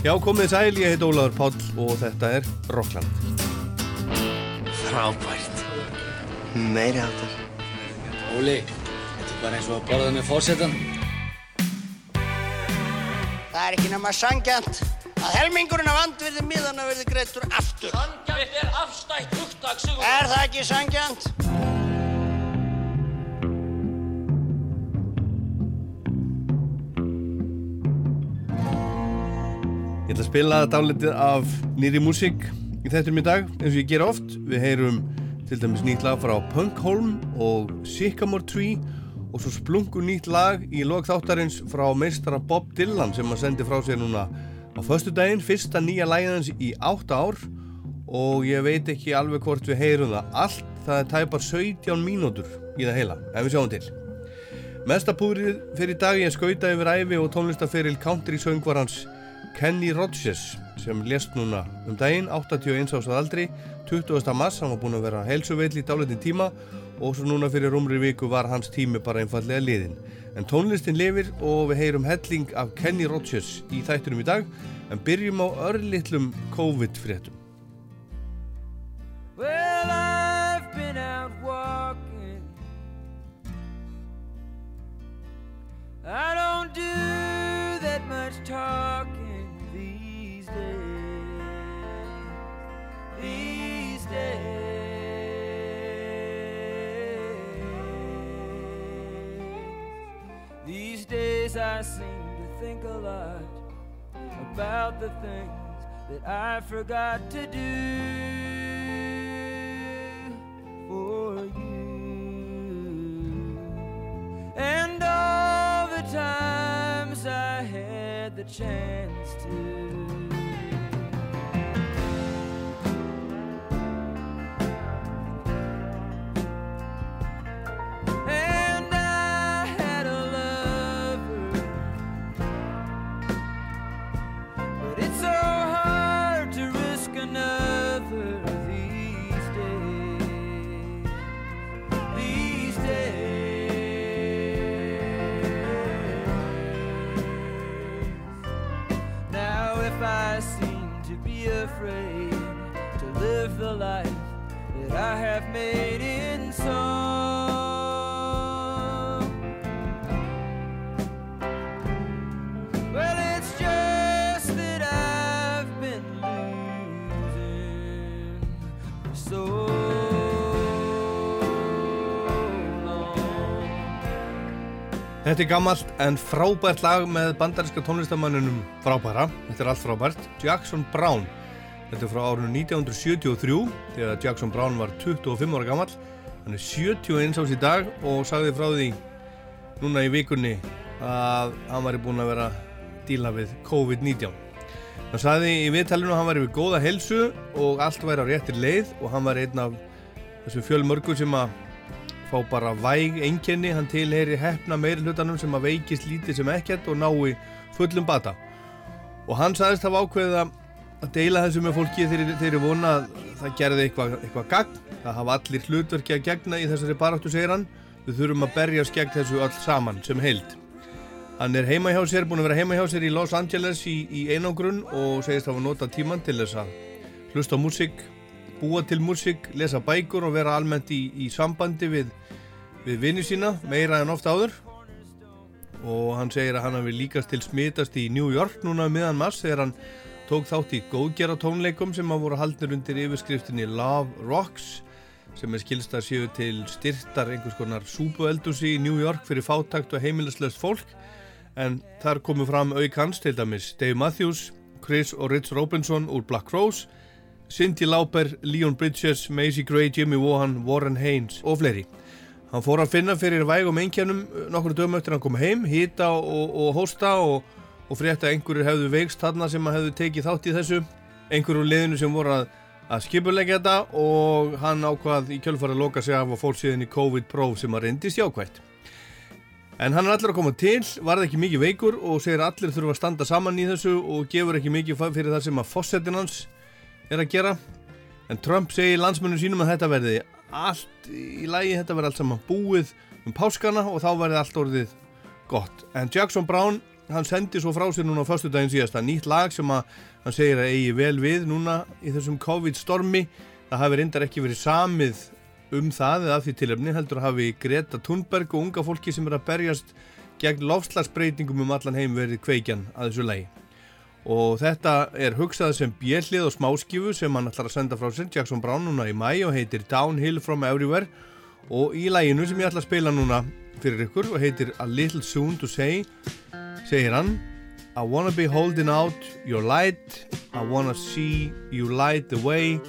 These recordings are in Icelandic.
Já, komið sæl, ég heit Ólaður Páll og þetta er Rockland. Frábært. Meiri áttar. Óli, þetta er bara eins og að borða með fórsetan. Það er ekki nema sangjant að helmingurinn af andvirði miðana verði greittur aftur. Sangjant er afstætt hugtak, Sigur. Er það ekki sangjant? Ég ætla að spila dálitið af nýri músík í þettum í dag, eins og ég ger oft. Við heyrum til dæmis nýtt lag frá Punkholm og Sycamore Tree og svo splungur nýtt lag í log þáttarins frá meistara Bob Dylan sem að sendi frá sér núna á förstu daginn, fyrsta nýja lægins í átta ár og ég veit ekki alveg hvort við heyrum það allt, það er tæpar 17 mínútur í það heila, ef við sjáum til. Mestapúrið fyrir dag ég skauta yfir æfi og tónlistaferil country söngvarans Kenny Rogers sem lést núna um daginn 81 ás að aldri 20. mass, hann var búin að vera helsuveill í dálitin tíma og svo núna fyrir umri viku var hans tími bara einfallega liðin en tónlistin lifir og við heyrum helling af Kenny Rogers í þættunum í dag en byrjum á örlittlum COVID-fréttum Well, I've been out walking. I don't do that much talking These days. These days I seem to think a lot about the things that I forgot to do for you. And all the times I had the chance to. That I have made in song. Well, it's just that I've been losing for so long. Þetta er gammalt en frábært lag með bandaríska tónlistamannunum frábæra, þetta er allt frábært, Jackson Brown. Þetta er frá árunum 1973 þegar Jackson Brown var 25 ára gammal. Hann er 71 ás í dag og sagði frá því núna í vikunni að hann væri búinn að vera að díla við COVID-19. Hann sagði í viðtælinu að hann væri við góða helsu og allt væri á réttir leið og hann var einn af þessum fjölmörgur sem að fá bara væg einkenni, hann tilheyri hefna meiri hlutanum sem að veikist lítið sem ekkert og nái fullum bata. Og hann sagðist hafa ákveðið að að deila þessu með fólki þegar þeir eru vona að það gerði eitthvað eitthva gagn. Það hafa allir hlutverki að gegna í þessari baráttu, segir hann. Við þurfum að berjast gegn þessu öll saman sem heild. Hann er heima hjá sér, búin að vera heima hjá sér í Los Angeles í, í einangrun og segist hafa notað tíman til þess að hlusta músík, búa til músík, lesa bækur og vera almennt í, í sambandi við, við vinni sína meira en ofta áður og hann segir að hann hafi líkast til smitast í New York núna um miðan mass þegar hann tók þátt í góðgjara tónleikum sem að voru haldnir undir yfirskriftinni Love Rocks sem er skilst að séu til styrtar einhvers konar súpueldusi í New York fyrir fátakt og heimilislaust fólk en þar komu fram auk hans til dæmis Dave Matthews, Chris og Rich Robinson úr Black Rose Cindy Lauper, Leon Bridges, Macy Gray, Jimmy Vaughan, Warren Haynes og fleiri. Hann fór að finna fyrir vægum einkjænum nokkur dögum eftir hann kom heim, hýta og, og hósta og, og frétta að einhverjur hefðu veikst þarna sem að hefðu tekið þátt í þessu. Einhverjur úr liðinu sem voru að, að skipulegja þetta og hann ákvað í kjölfara að loka sig af og fór síðan í COVID-próf sem að reyndist jákvægt. En hann er allir að koma til, varði ekki mikið veikur og segir að allir þurfa að standa saman í þessu og gefur ekki mikið fyrir það sem að fossetin hans er að gera. En Trump segir landsmönnum sínum að þetta verði allt í lagi, þetta verði allt saman búið um páskana og þá verði allt orðið gott. En Jackson Brown hann sendi svo frá sér núna á förstu daginn síðasta nýtt lag sem að hann segir að eigi vel við núna í þessum COVID-stormi. Það hafi reyndar ekki verið samið um það eða af því tilöfni heldur að hafi Greta Thunberg og unga fólki sem er að berjast gegn lofslagsbreytingum um allan heim verið kveikjan að þessu lagi. Og þetta er hugsað sem bjellið og smáskifu sem hann ætlar að senda frá sér Jackson Brown núna í mæ og heitir Downhill from Everywhere. Og í læginu sem ég ætla að spila núna fyrir ykkur og heitir A Little Soon to Say segir hann I wanna be holding out your light. I wanna see you light the way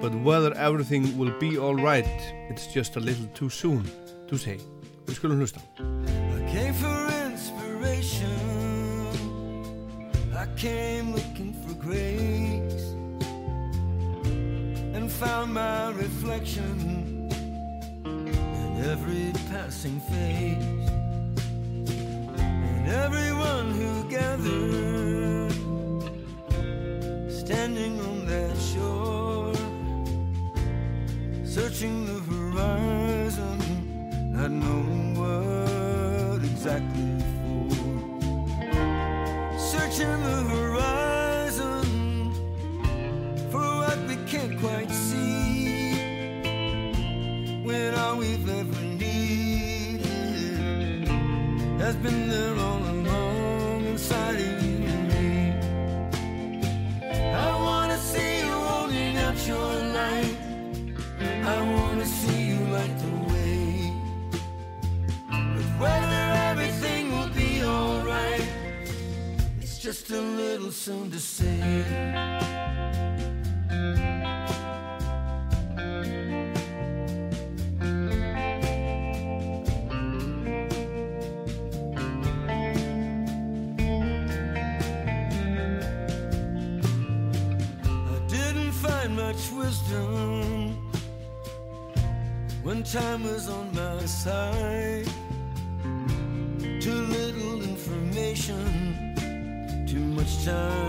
but whether everything will be alright it's just a little too soon. To say við skulum hlusta. I came for inspiration. I came looking for grace and found my reflection in every passing face everyone who gathered standing on that shore searching the horizon not knowing what exactly for. Searching the horizon for what we can't quite see. When all we've ever has been there all along inside of you and me. I wanna see you holding out your light. I wanna see you light the way. But whether everything will be alright, it's just a little soon to say. Time was on my side. Too little information, too much time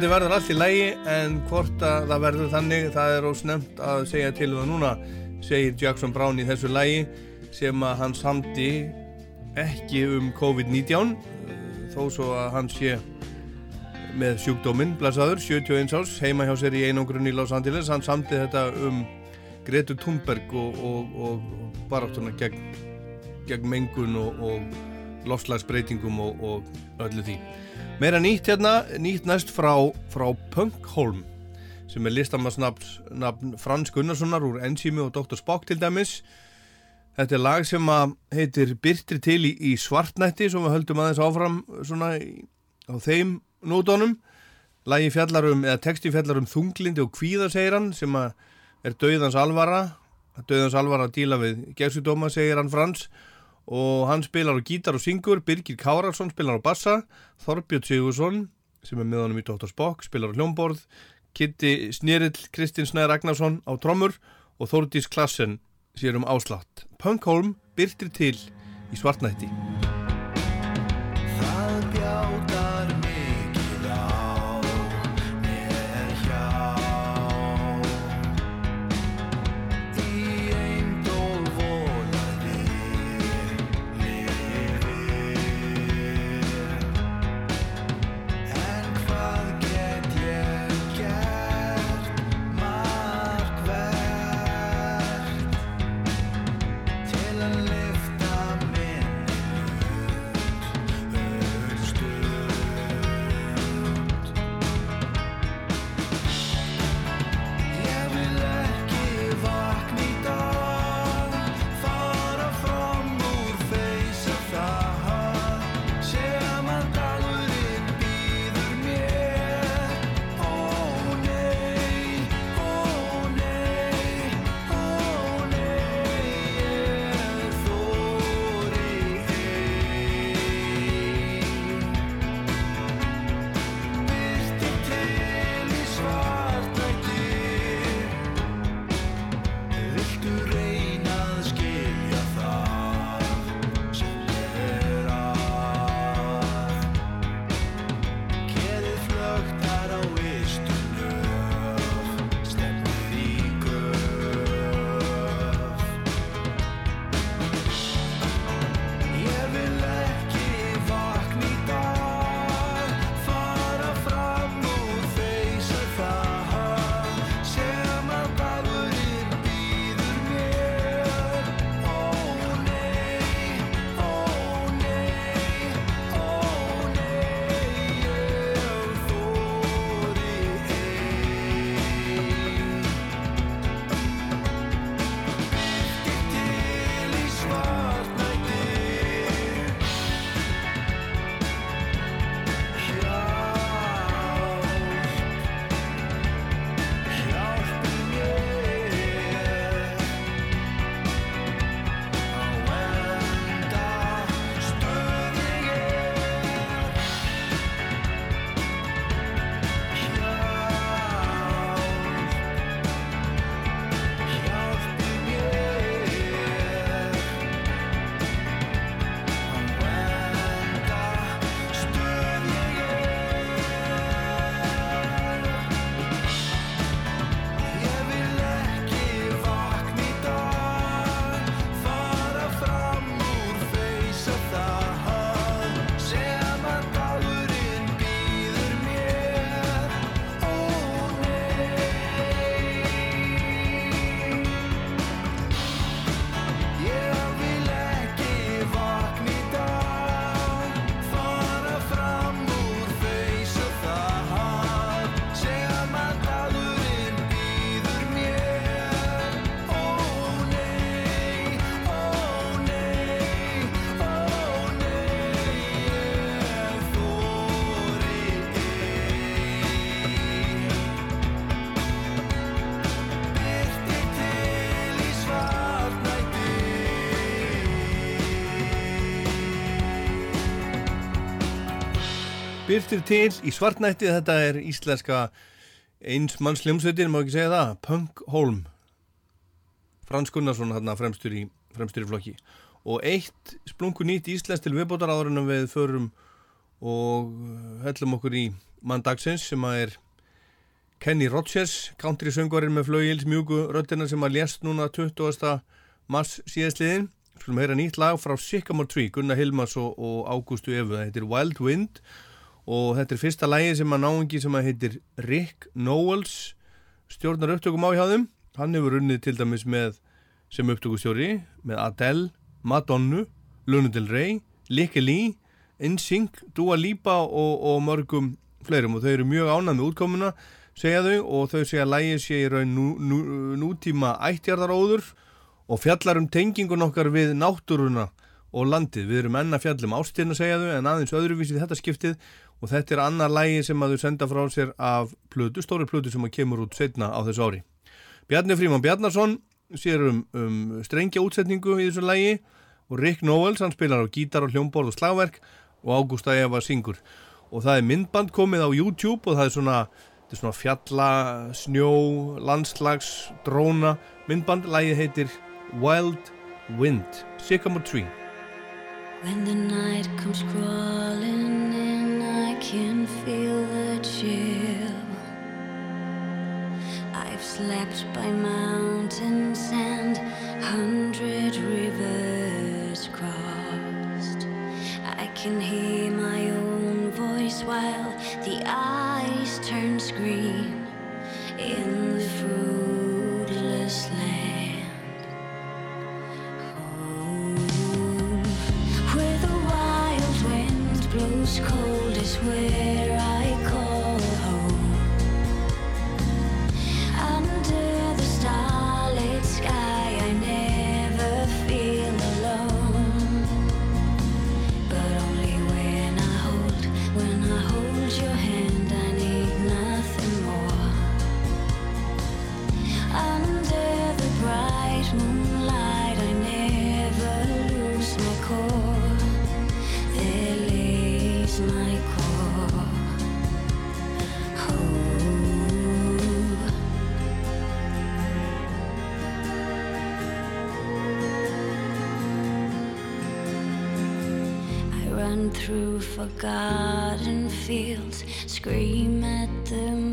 Vonandi verður allt í lægi en hvort að það verður þannig það er ósnemt að segja til um það núna segir Jackson Brown í þessu lægi sem að hann samdi ekki um COVID-19 þó svo að hann sé með sjúkdóminn blæsaður 71 árs heima hjá sér í einangrun í Los Angeles hann samdi þetta um Gretu Thunberg og, og, og baráttuna gegn, gegn mengun og, og lofslagsbreytingum og, og öllu því Meira nýtt hérna, nýtt næst frá, frá Punkholm sem er listamannsnafn nafn Frans Gunnarssonar úr Enzími og Dr. Spock til dæmis. Þetta er lag sem heitir Byrtri til í, í svartnætti sem við höldum aðeins áfram svona í, á þeim nótónum. Lagi fjallar um, eða texti fjallar um þunglindi og kvíða segir hann sem er döðans alvara. Döðans alvara að díla við gerðsudóma segir hann Frans og hann spilar á gítar og syngur, Birgir Káralsson spilar á bassa, Þorbjörn Sigursson sem er með honum í Dr. Spock spilar á hljómborð, Kitty Snerill Kristinn Snæður Ragnarsson á trommur og Þórdís Klassen sér um áslátt. Punkholm byrtir til í svartnætti. Byrtir til í svartnætti, þetta er íslenska eins manns hljómsveitin, má ekki segja það, Punk Holm. Frans Gunnarsson hérna fremstur í, fremstur í flokki. Og eitt splungu nýtt íslensk til viðbótar áður en við förum og hellum okkur í mann dagsins sem að er Kenny Rogers, country söngvarinn með flauils mjúku röttina sem að lést núna 20. mars síðastliðin. Skulum heyra nýtt lag frá Sycamore Tree, Gunnar Hilmas og, og Ágústu Efu. Þetta heitir Wild Wind og þetta er fyrsta lægi sem að náingi sem að heitir Rick Knowles stjórnar upptökum á hjá þeim. Hann hefur unnið til dæmis með sem upptökustjóri með Adele Madonna, Luna Del Rey Likke Lee, InSync Dua Lipa og, og mörgum fleirum. Og þau eru mjög ánað með útkomuna segja þau og þau segja að lægi sé í raun nú, nú, nútíma ættjarðaróður og fjallar um tengingun okkar við náttúruna og landið. Við erum enna fjallum ástirna segja þau en aðeins öðruvísið þetta skiptið og þetta er annar lægi sem að þau senda frá sér af plödu, stóri plödu sem að kemur út setna á þessu ári. Bjarni Fríman Bjarnarsson sér um, um strengja útsetningu í þessu lægi og Rick Knowles hann spilar á gítar og hljómborð og slagverk og Ágústa Eva syngur. Og það er myndband komið á YouTube og það er svona, er svona fjalla, snjó, landslags, dróna myndband, lægið heitir Wild Wind, Sycamore Tree. When the night comes crawling can feel the chill. I've slept by mountains and hundred rivers crossed. I can hear my own voice while the ice turns green in the fruitless land. Where the wild wind blows cold this way. Forgotten fields, scream at the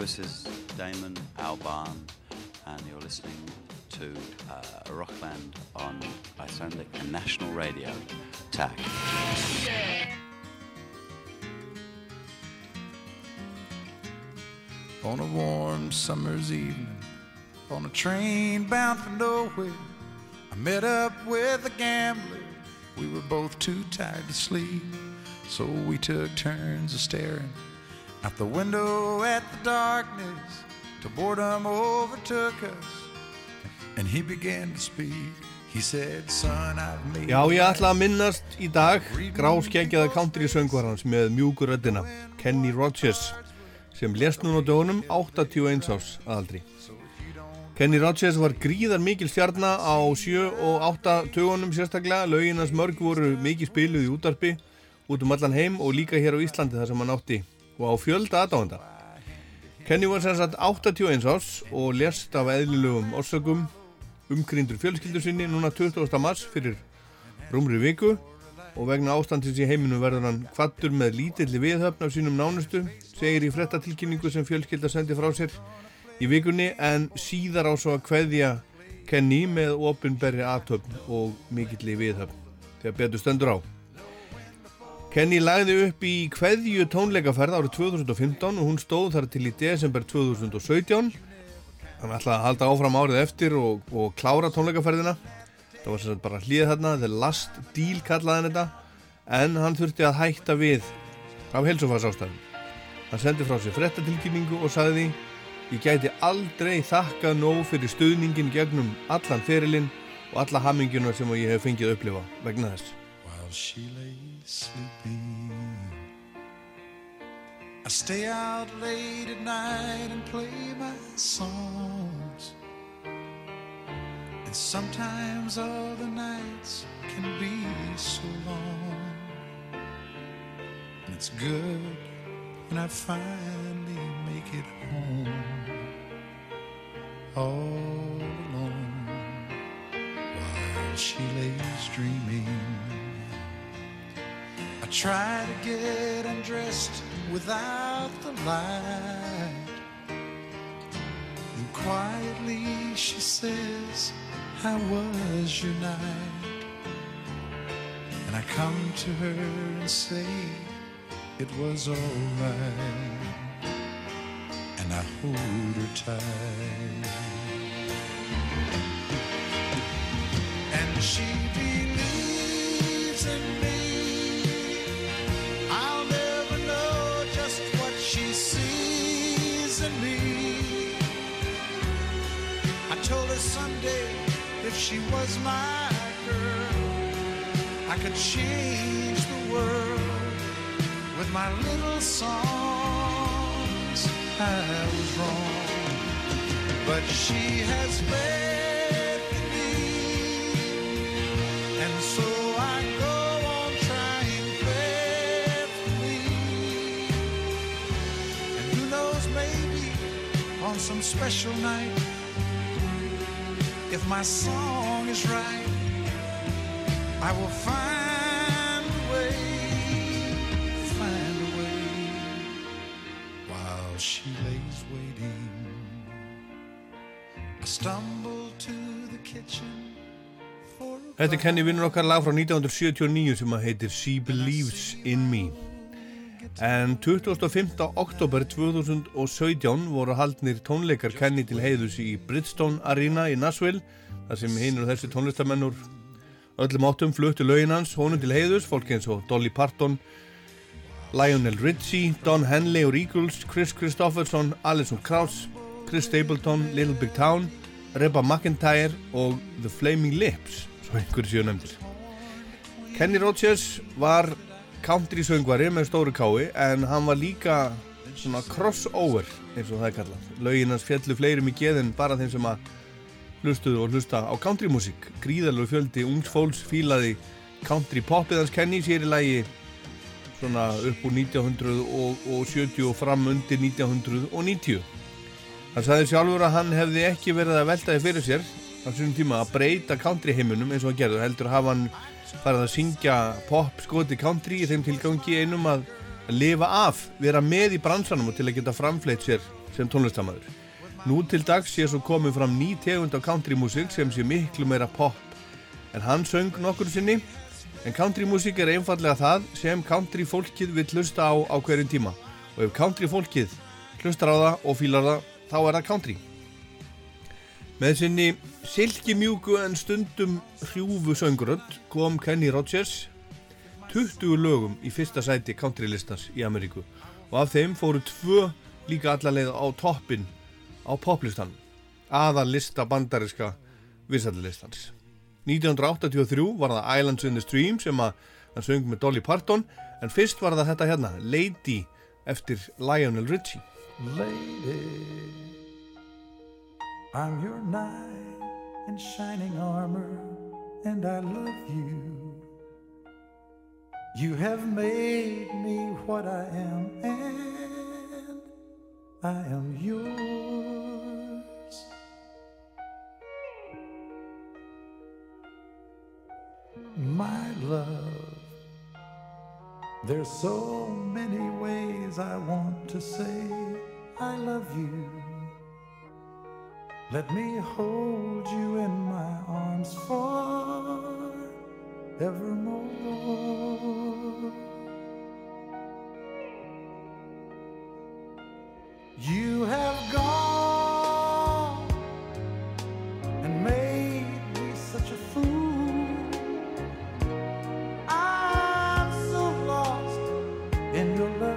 this is Damon Albarn, and you're listening to uh, a rock band on Icelandic and national radio, TAC. On a warm summer's evening, on a train bound for nowhere, I met up with a gambler. We were both too tired to sleep, so we took turns of staring out the window at the darkness till boredom overtook us. And he began to speak. He said, Son, I've made Já, ég ætla að minnast í dag gráskeggjaða country söngvarans með mjúkur röddina, Kenny Rogers, sem lest núna dögunum 81 árs aðaldri. Kenny Rogers var gríðar mikil stjarnar á 7 og 8 tögunum sérstaklega, lauginans mörg voru mikið spiluð í útarpi út um allan heim og líka hér á Íslandi þar sem hann átti og á fjölda aðdáðanda. Kenny var sem sagt 81 árs og lest af eðlilegum orsökum umkryndur fjölskyldur sinni núna 20. mars fyrir rúmri viku og vegna ástandins í heiminu verður hann kvattur með lítilli viðhöfn af sínum nánustu, segir í frettatilkynningu sem fjölskylda sendi frá sér í vikunni en síðar á svo að kveðja Kenny með opinberri aðtöfn og mikilli viðhöfn þegar betur stendur á. Kenny lagði upp í kveðju tónleikaferð árið 2015 og hún stóð þar til í desember 2017 hann ætlaði að halda áfram árið eftir og, og klára tónleikaferðina. Það var sagt bara hlýð þarna the last deal kallaði þetta en hann þurfti að hætta við af helsofars ástæðum hann sendi frá sér frettatilkynningu og sagði ég gæti aldrei þakka nóg fyrir stuðningin gegnum allan ferilinn og alla hamminguna sem ég hef fengið að upplifa vegna þess sleeping, I stay out late at night and play my songs. And sometimes all the nights can be so long. And it's good when I finally make it home. All alone while she lays dreaming. Try to get undressed without the light. And quietly she says, How was your night? And I come to her and say, It was alright. And I hold her tight. And she believes in me. Told her someday if she was my girl, I could change the world with my little songs. I was wrong, but she has faith in me, and so I go on trying faithfully. And who knows, maybe on some special night, if my song is right, I will find a way, find a way, while she lays waiting. I stumble to the kitchen Þetta er Kenny vinnur okkar lag frá 1979 sem að heitir She Believes in Me En 25. oktober 2017 voru haldnir tónleikar Kenny til heiðus í Bridgestone Arena í Nashville þar sem hinn og þessi tónlistamennur öllum áttum fluttu lögin hans honum til heiðus, fólk eins og Dolly Parton Lionel Richie, Don Henley og Eagles, Chris Christopherson, Alison Krauss, Chris Stapleton, Little Big Town, Reba McIntyre og The Flaming Lips, svo einhverju séu nefndir. Kenny Rogers var country söngvari með stóru kái en hann var líka svona crossover eins og það er kallað. Lögin hans fjallu fleirum í geðin bara þeim sem að hlustuðu og hlusta á countrymúsík. Gríðalur fjöldi ungs fólks fílaði country popið hans Kenny sér í lagi svona upp úr 1970 og fram undir 1990. Hann sagði sjálfur að hann hefði ekki verið að veltaði fyrir sér á svona tíma að breyta country heiminum eins og hann gerði. Heldur hafa hann farið að syngja pop skoti country í þeim tilgangi einum að lifa af, vera með í bransanum og til að geta framfleyt sér sem tónlistamæður. Nú til dags sé svo komið fram ný tegund af countrymúsík sem sé miklu meira pop en hann söng nokkur sinni en countrymúsík er einfallega það sem country fólkið vil hlusta á á hverjum tíma og ef country fólkið hlustar á það og fílar það þá er það country. Með sinni silkimjúku en stundum hrjúfu söngurönd kom Kenny Rogers 20 lögum í fyrsta sæti countrylistans í Ameríku. Og af þeim fóru tvö líka allarleið á toppin á poplistan aðal lista bandariska vissalilistans 1983 var það Islands in the Stream sem að hann söng með Dolly Parton en fyrst var það þetta hérna Lady eftir Lionel Richie. Lady, I'm your knight in shining armor, and I love you. You have made me what I am, and I am yours. My love, there's so many ways I want to say I love you. Let me hold you in my arms forevermore. You have gone and made me such a fool. I'm so lost in your love.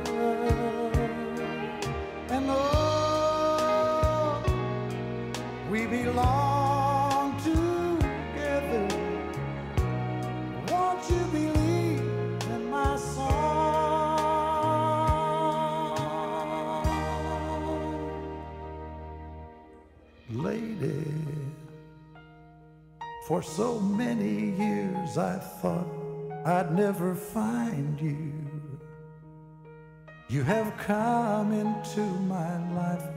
For so many years I thought I'd never find you. You have come into my life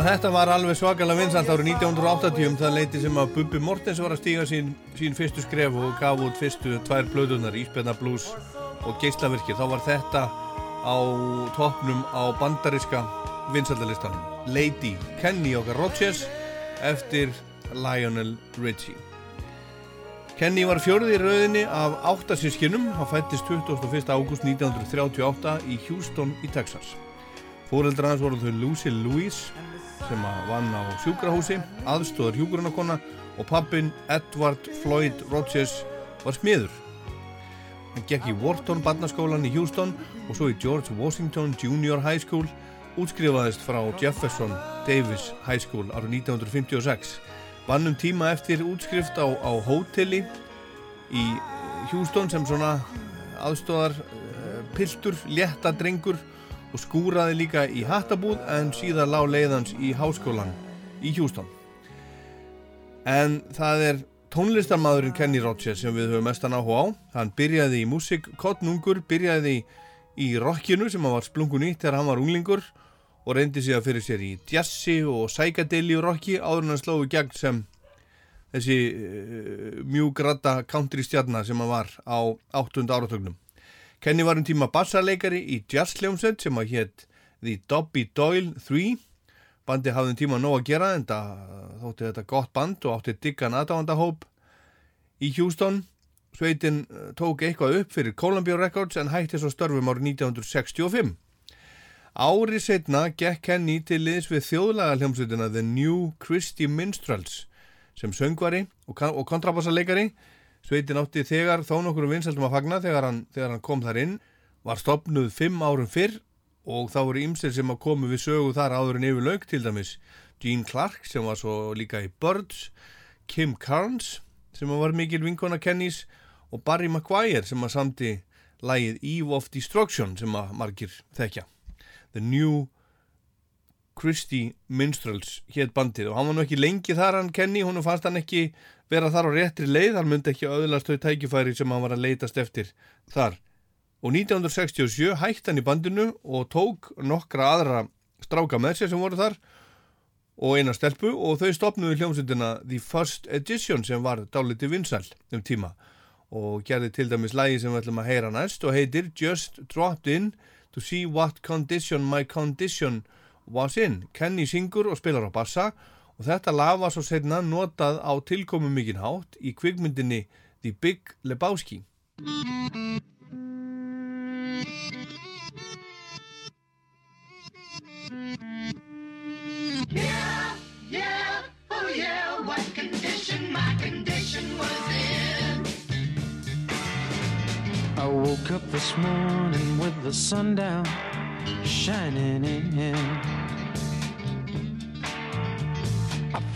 Svona þetta, var alveg svakalega vinsalt árið 1980 það leiti sem að Bubbi Mortens var að stíga sín, sín fyrstu skref og gaf út fyrstu tvær blöðunar, Íspenna Blues og Geislavirki, þá var þetta á toppnum á bandariska vinsaldalistanum Lady Kenny okkar Rogers eftir Lionel Richie. Kenny var fjörði í rauðinni af áttasískinum hann fættist 21. ágúst 1938 í Houston í Texas. Fóreldrar hans voru þau Lucy Louise sem vann á sjúkrahúsi, aðstóðar hjúgrunarkona og pappin Edward Floyd Rogers var smiður. Hann gekk í Wharton barnaskólan í Houston og svo í George Washington Junior High School, útskrifaðist frá Jefferson Davis High School árið 1956. Vann um tíma eftir útskrift á, á hóteli í Houston sem svona aðstóðar uh, piltur, létta drengur og skúraði líka í hattabúð en síðan lág leiðans í háskólan í Houston. En það er tónlistarmadurinn Kenny Rogers sem við höfum mestan áhuga á. Hann byrjaði í músík, kottnungur, byrjaði í rockinu sem hann var splungun nýtt þegar hann var unglingur og reyndi að fyrir sér í jazzi og psychedeli rocki áður en hann slóði gegn sem þessi uh, mjúgrata country stjarnar sem hann var á 8. áratögnum. Kenny var um tíma bassarleikari í jazzljómsveit sem að hétt The Dobby Doyle 3 bandi hafði um tíma nóg að gera en þótti þetta gott band og átti diggan aðdáðandahóp í Houston. Sveitin eh, tók eitthvað upp fyrir Columbia Records en hætti svo störfum árið 1965 Árið setna gekk Kenny til liðs við þjóðlaga hljómsveitina The New Christy Minstrels sem söngvari og, og kontrabassarleikari Sveitin átti þegar þó nokkur vinsaldum að fagna þegar hann, þegar hann kom þar inn var stopnuð fimm árum fyrr og þá voru ymsir sem að komu við sögu þar áður en yfir lauk til dæmis Gene Clark sem var svo líka í Birds, Kim Carnes sem var mikil vinkona Kennys og Barry Maguire sem að samti lægið Eve of Destruction sem að margir þekkja. The New Christie Minstrels hétt bandið og hann var nú ekki lengi þar hann Kenny, hún fannst hann ekki vera þar á réttri leið, hann myndi ekki auðlast þau tækifæri sem hann var að leitast eftir þar. Og 1967 hætti hann í bandinu og tók nokkra aðra stráka með sér sem voru þar og eina stelpu og þau stopnuði hljómsundina The First Edition sem var dáliti vinsal um tíma og gerði til dæmis lægi sem við ætlum að heyra næst og heitir Just Dropped In to See What Condition My Condition Was In. Kenny syngur og spilar á bassa og þetta lag var svo setna notað á tilkomum mikinn hátt í kvikmyndinni The Big Lebowski. Yeah, yeah, oh yeah, what condition my condition was in. I woke up this morning with the sun down shining in.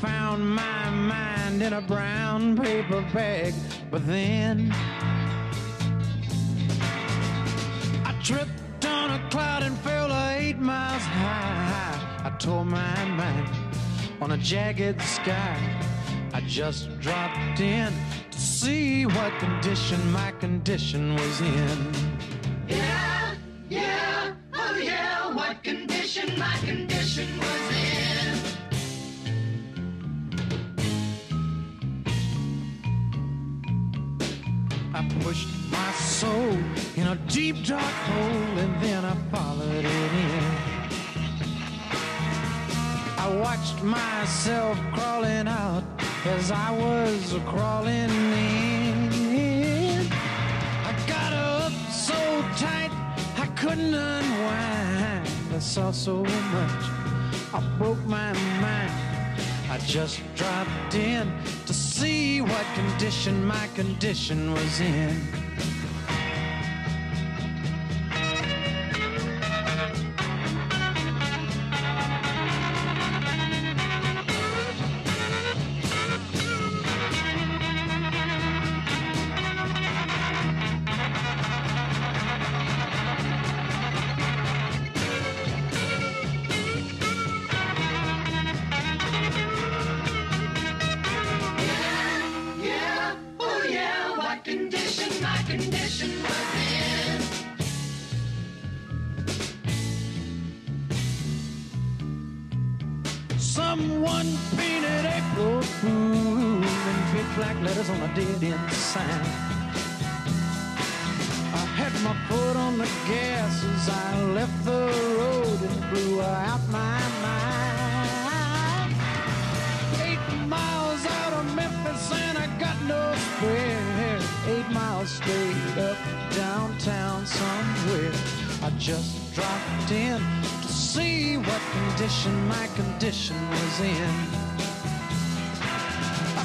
Found my mind in a brown paper bag, but then I tripped on a cloud and fell eight miles high. I tore my mind on a jagged sky. I just dropped in to see what condition my condition was in. Yeah, yeah, oh yeah, what condition my condition was in. I pushed my soul in a deep dark hole and then I followed it in. I watched myself crawling out as I was crawling in. I got up so tight I couldn't unwind. I saw so much, I broke my mind. I just dropped in to see what condition my condition was in.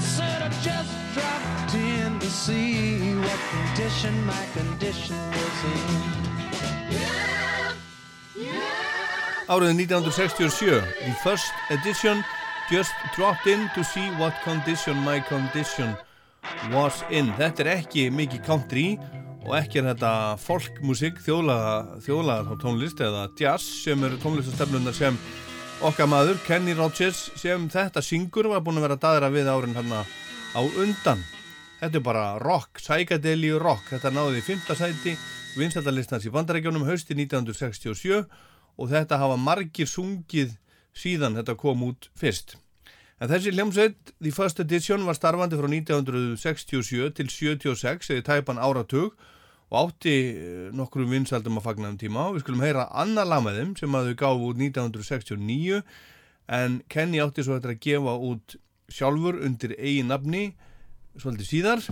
Said I just dropped in to see what condition my condition was in. Árið 1967, the first edition just dropped in to see what condition my condition was in. Þetta er ekki mikið country og ekki er þetta folkmusik, þjóðlaga tónlist eða jazz sem eru tónlistastefnunar sem okkar maður, Kenny Rogers, sem þetta syngur var búin að vera daðra við árin hérna á undan. Þetta er bara rock, psychedeli rock. Þetta náði í fymta sæti vinsættalistans í bandarækjónum hausti 1967 og þetta hafa margir sungið síðan þetta kom út fyrst. En þessi hljómsveit, The First Edition, var starfandi frá 1967 til 76 eða tæpan áratug og átti eh, nokkrum vinsældum að fagna um tíma. Og við skulum heyra annar lag með þeim sem að þau gáfu út 1969 en Kenny átti svo þetta að gefa út sjálfur undir eigin nafni svolítið síðar.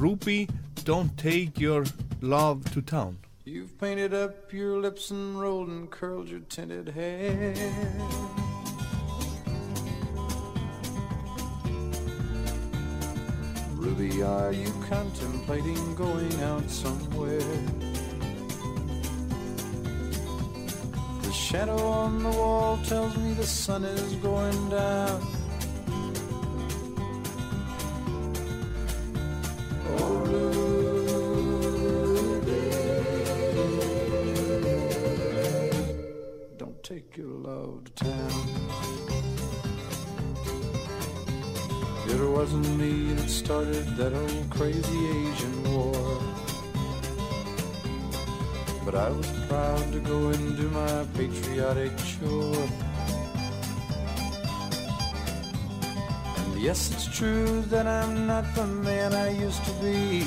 Ruby, Don't Take Your Love to Town. You've painted up your lips and rolled and curled your tinted hair. Ruby, are you contemplating going out somewhere? The shadow on the wall tells me the sun is going down. Don't take your love to town. It wasn't me that started that old crazy Asian war. But I was proud to go and do my patriotic chore. And yes, it's true that I'm not the man I used to be.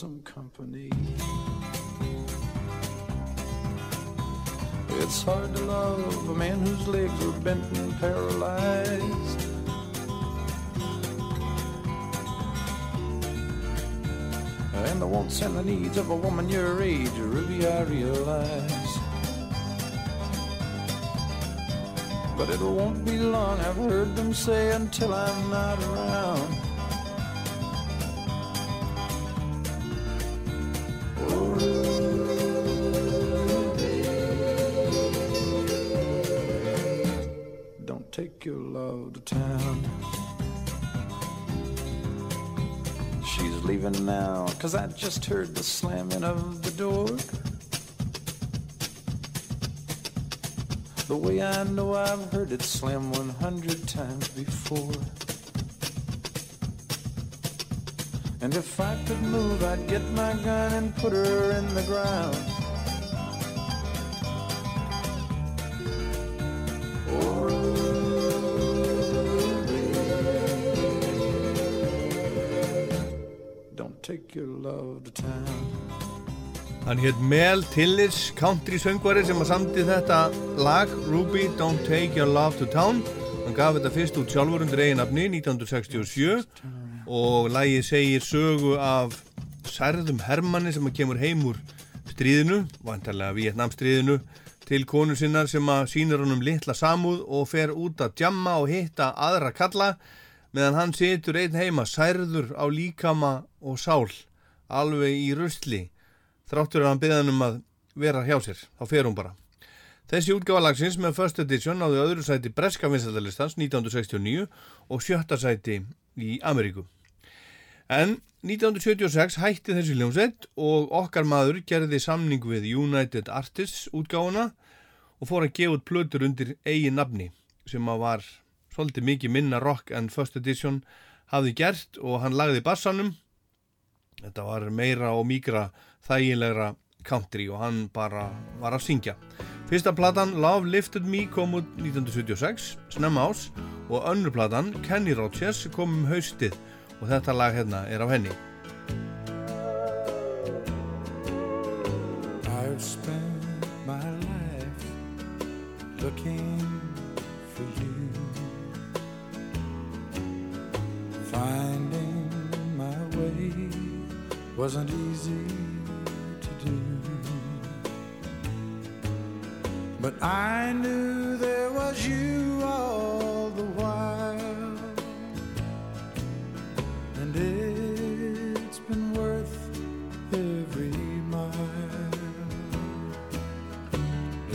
Some company. It's hard to love a man whose legs are bent and paralyzed. And the wants and the needs of a woman your age, Ruby, I realize. But it won't be long, I've heard them say, until I'm not around. Your love to town. She's leaving now, cause I just heard the slamming of the door. The way I know I've heard it slam 100 times before. And if I could move, I'd get my gun and put her in the ground. Take your love to town. Hann hétt Mel Tillis, country söngvari sem að samti þetta lag Ruby Don't Take Your Love to Town. Hann gaf þetta fyrst út sjálfur undir eiginafni 1967 og lagið segir sögu af særðum Hermanni sem að kemur heim úr stríðinu, vantarlega Vietnamstríðinu, til konu sinnar sem að sýnir honum litla samúð og fer út að djamma og hitta aðra kalla meðan hann situr einn heima særður á líkama og sál alveg í rusli þráttur að hann byggði hann um að vera hjá sér, þá fer hún bara. Þessi útgáfa lagsins með first edition náðu öðru sæti Breska vinsættalistans 1969 og sjötta sæti í Ameríku. En 1976 hætti þessi hljómsveit og okkar maður gerði samning við United Artists útgáfuna og fór að gefa út plötur undir eigin nafni sem að var svolítið mikið minna rock en first edition hafði gert og hann lagði bassanum. Þetta var meira og mígra þægilegra country og hann bara var að syngja. Fyrsta platan Love Lifted Me kom út 1976 snemma ás og önnur platan Kenny Rogers kom um haustið og þetta lag hérna er af henni. I've spent my life looking finding my way wasn't easy to do. But I knew there was you all the while, and it's been worth every mile.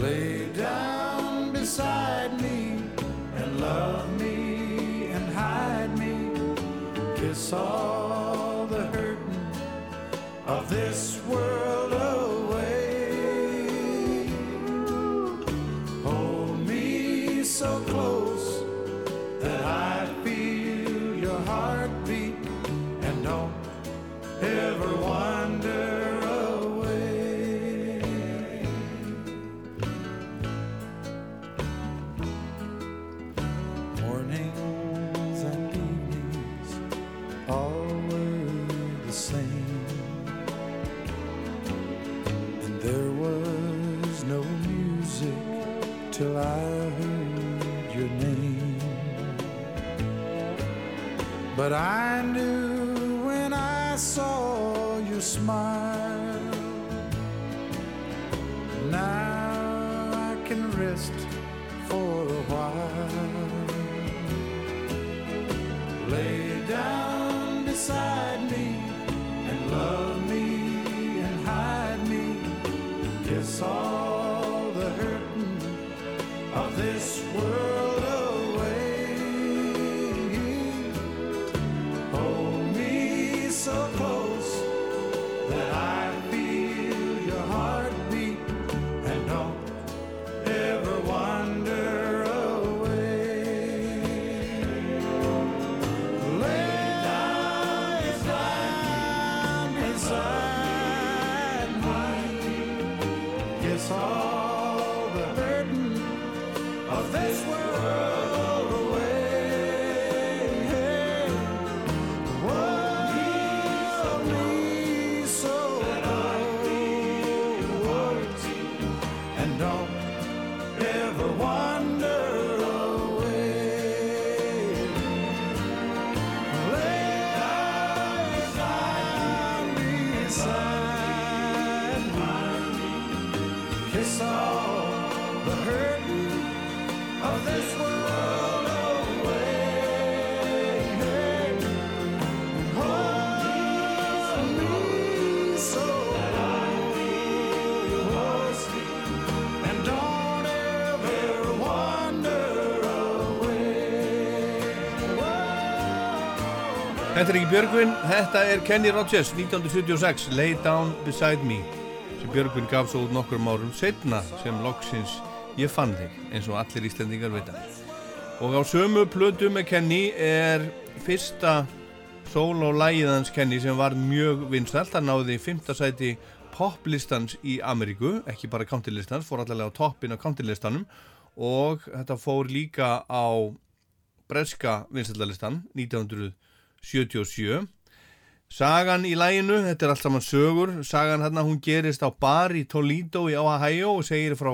Lay down beside me song. Þetta er ekki Björgvin, þetta er Kenny Rogers 1976, Lay Down Beside Me sem Björgvin gaf svo út nokkrum árum setna sem loksins ég fann þig eins og allir íslendingar vita og á sömu plötu með Kenny er fyrsta solo-lægiðans Kenny sem var mjög vinsalt, það náði 5. sæti poplistans í Ameríku ekki bara countrylistans, fór allavega á toppin á countrylistanum og þetta fór líka á breska vinstallistan 1900 77 Sagan í læginu, þetta er allt saman sögur. Sagan hérna, hún gerist á bar í Toledo í Ohio og segir frá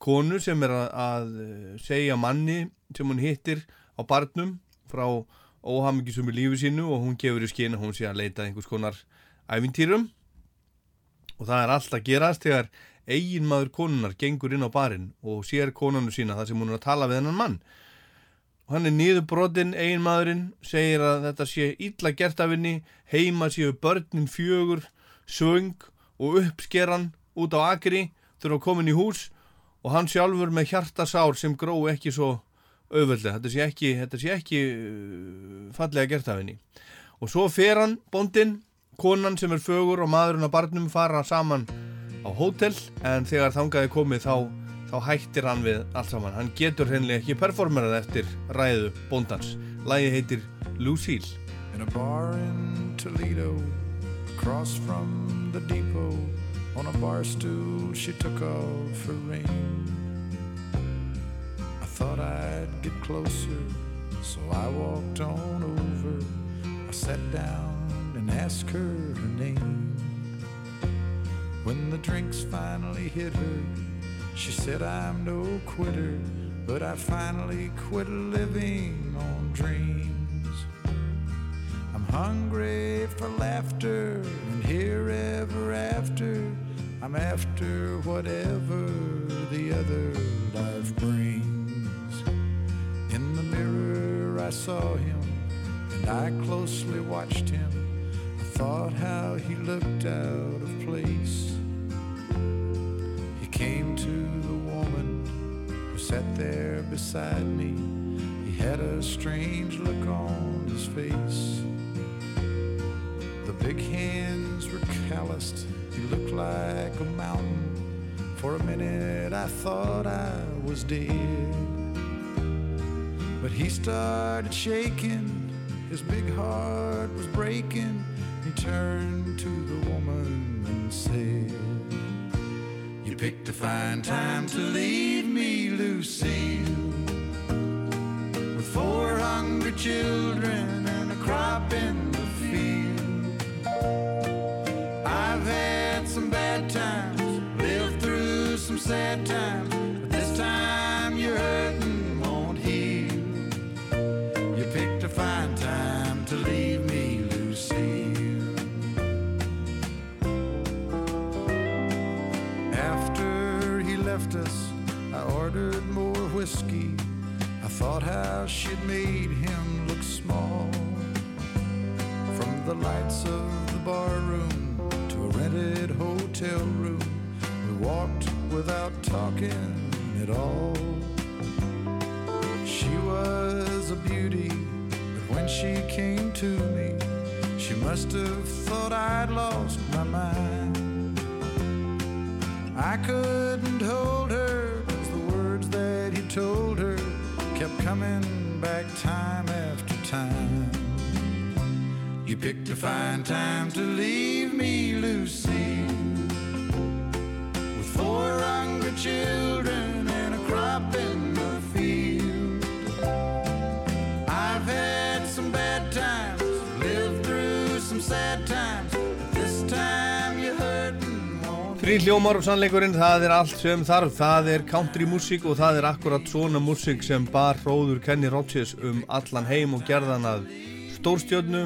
konu sem er að, að segja manni sem hún hittir á barnum frá óhamingisum í lífi sínu og hún gefur í skinn og hún sé að leita einhvers konar æfintýrum og það er allt að gerast þegar eiginmaður konunar gengur inn á barinn og sér konunu sína þar sem hún er að tala við hennan mann og hann er niðurbrotinn, eiginmaðurinn segir að þetta sé illa gert af henni heima séu börnin fjögur söng og uppskeran út á akri þurfa að koma inn í hús og hann sjálfur með hjartasár sem gró ekki svo auðvöldlega, þetta sé ekki, þetta sé ekki uh, fallega gert af henni. Og svo fer hann, bóndinn konan sem er fögur og maðurinn á barnum fara saman á hótel en þegar þangaði komið þá þá hættir hann við allt saman. Hann getur hreinlega ekki performerað eftir ræðu bóndans. Lægi heitir Lucille. In a bar in Toledo, across from the depot, on a bar stool she took off her ring. I thought I'd get closer, so I walked on over. I sat down and asked her her name. When the drinks finally hit her, she said I'm no quitter, but I finally quit living on dreams. I'm hungry for laughter and here ever after. I'm after whatever the other life brings. In the mirror I saw him and I closely watched him. I thought how he looked out of place. Came to the woman who sat there beside me. He had a strange look on his face. The big hands were calloused. He looked like a mountain. For a minute I thought I was dead. But he started shaking. His big heart was breaking. He turned to the woman and said, picked a fine time to leave me, Lucille. With four hungry children and a crop in the field. I've had some bad times, lived through some sad times, how she'd made him look small. From the lights of the bar room to a rented hotel room, we walked without talking at all. She was a beauty, but when she came to me, she must have thought I'd lost my mind. I couldn't hold her, cause the words that he told coming back time after time. You picked a fine time to leave me, Lucy, with four hungry children Þrý hljómar og sannleikurinn, það er allt sem þarf, það er country músík og það er akkurat svona músík sem bar hróður Kenny Rogers um allan heim og gerðan að stórstjörnu,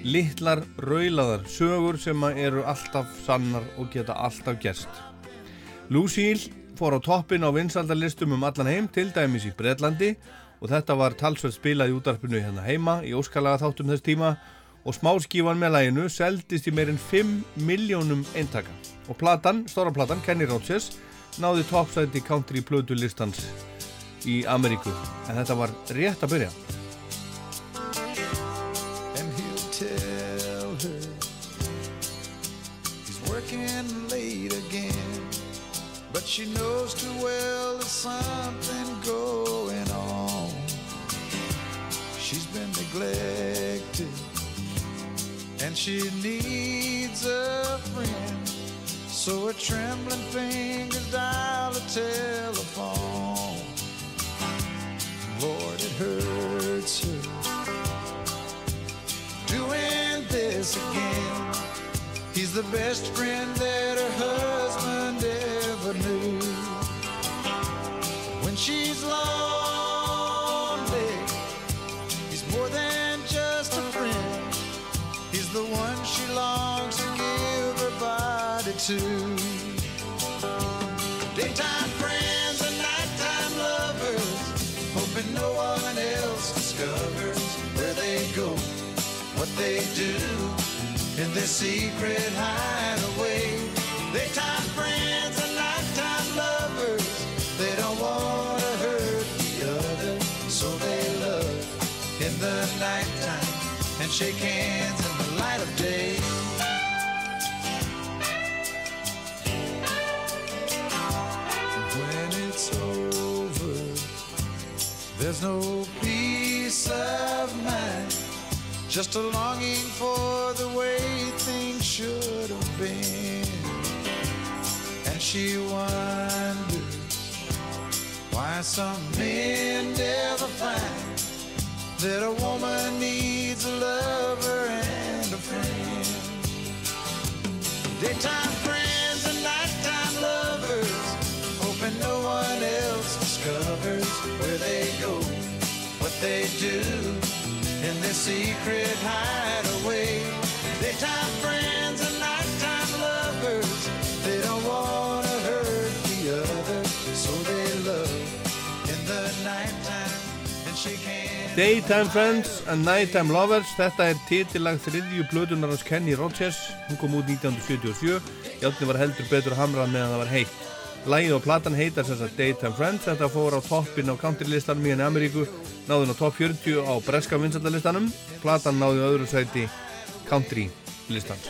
litlar, raulaðar sögur sem eru alltaf sannar og geta alltaf gerst. Lucille fór á toppin á vinsaldalistum um allan heim, til dæmis í Breitlandi og þetta var talsveit spilað í útarpinu hérna heima í óskalaga þáttum þess tíma og smáskífan með læginu seldist í meirinn 5 miljónum eintaka og platan, stóra platan, Kenny Rogers náði toppsæti country plötu listans í Ameríku en þetta var rétt að byrja and he'll tell her he's working late again. But she knows too well there's something going on. She's been neglected and she needs a friend. So her trembling fingers dial a telephone. Lord, it hurts her doing this again. He's the best friend that her husband ever knew. When she's lonely, to. Daytime friends and nighttime lovers, hoping no one else discovers where they go what they do in their secret hideaway. There's no peace of mind. Just a longing for the way things should have been. And she wonders why some men never find that a woman needs a lover and a friend. Daytime secret hideaway. Daytime friends and nighttime lovers, they don't want to hurt the other, so they love in the nighttime and shake hands. Daytime Friends and Nighttime Lovers Þetta er titillag þriðju blöðunar hans Kenny Rogers Hún kom út 1977 Játni var heldur betur hamrað meðan það var heitt Lægið og platan heitar sem sagt Daytime Friends. Þetta fór á toppin á countrylistanum í henni Ameríku Náði hún á topp 40 á breska vinsaldalistanum Platan náði á öðru sæti country listans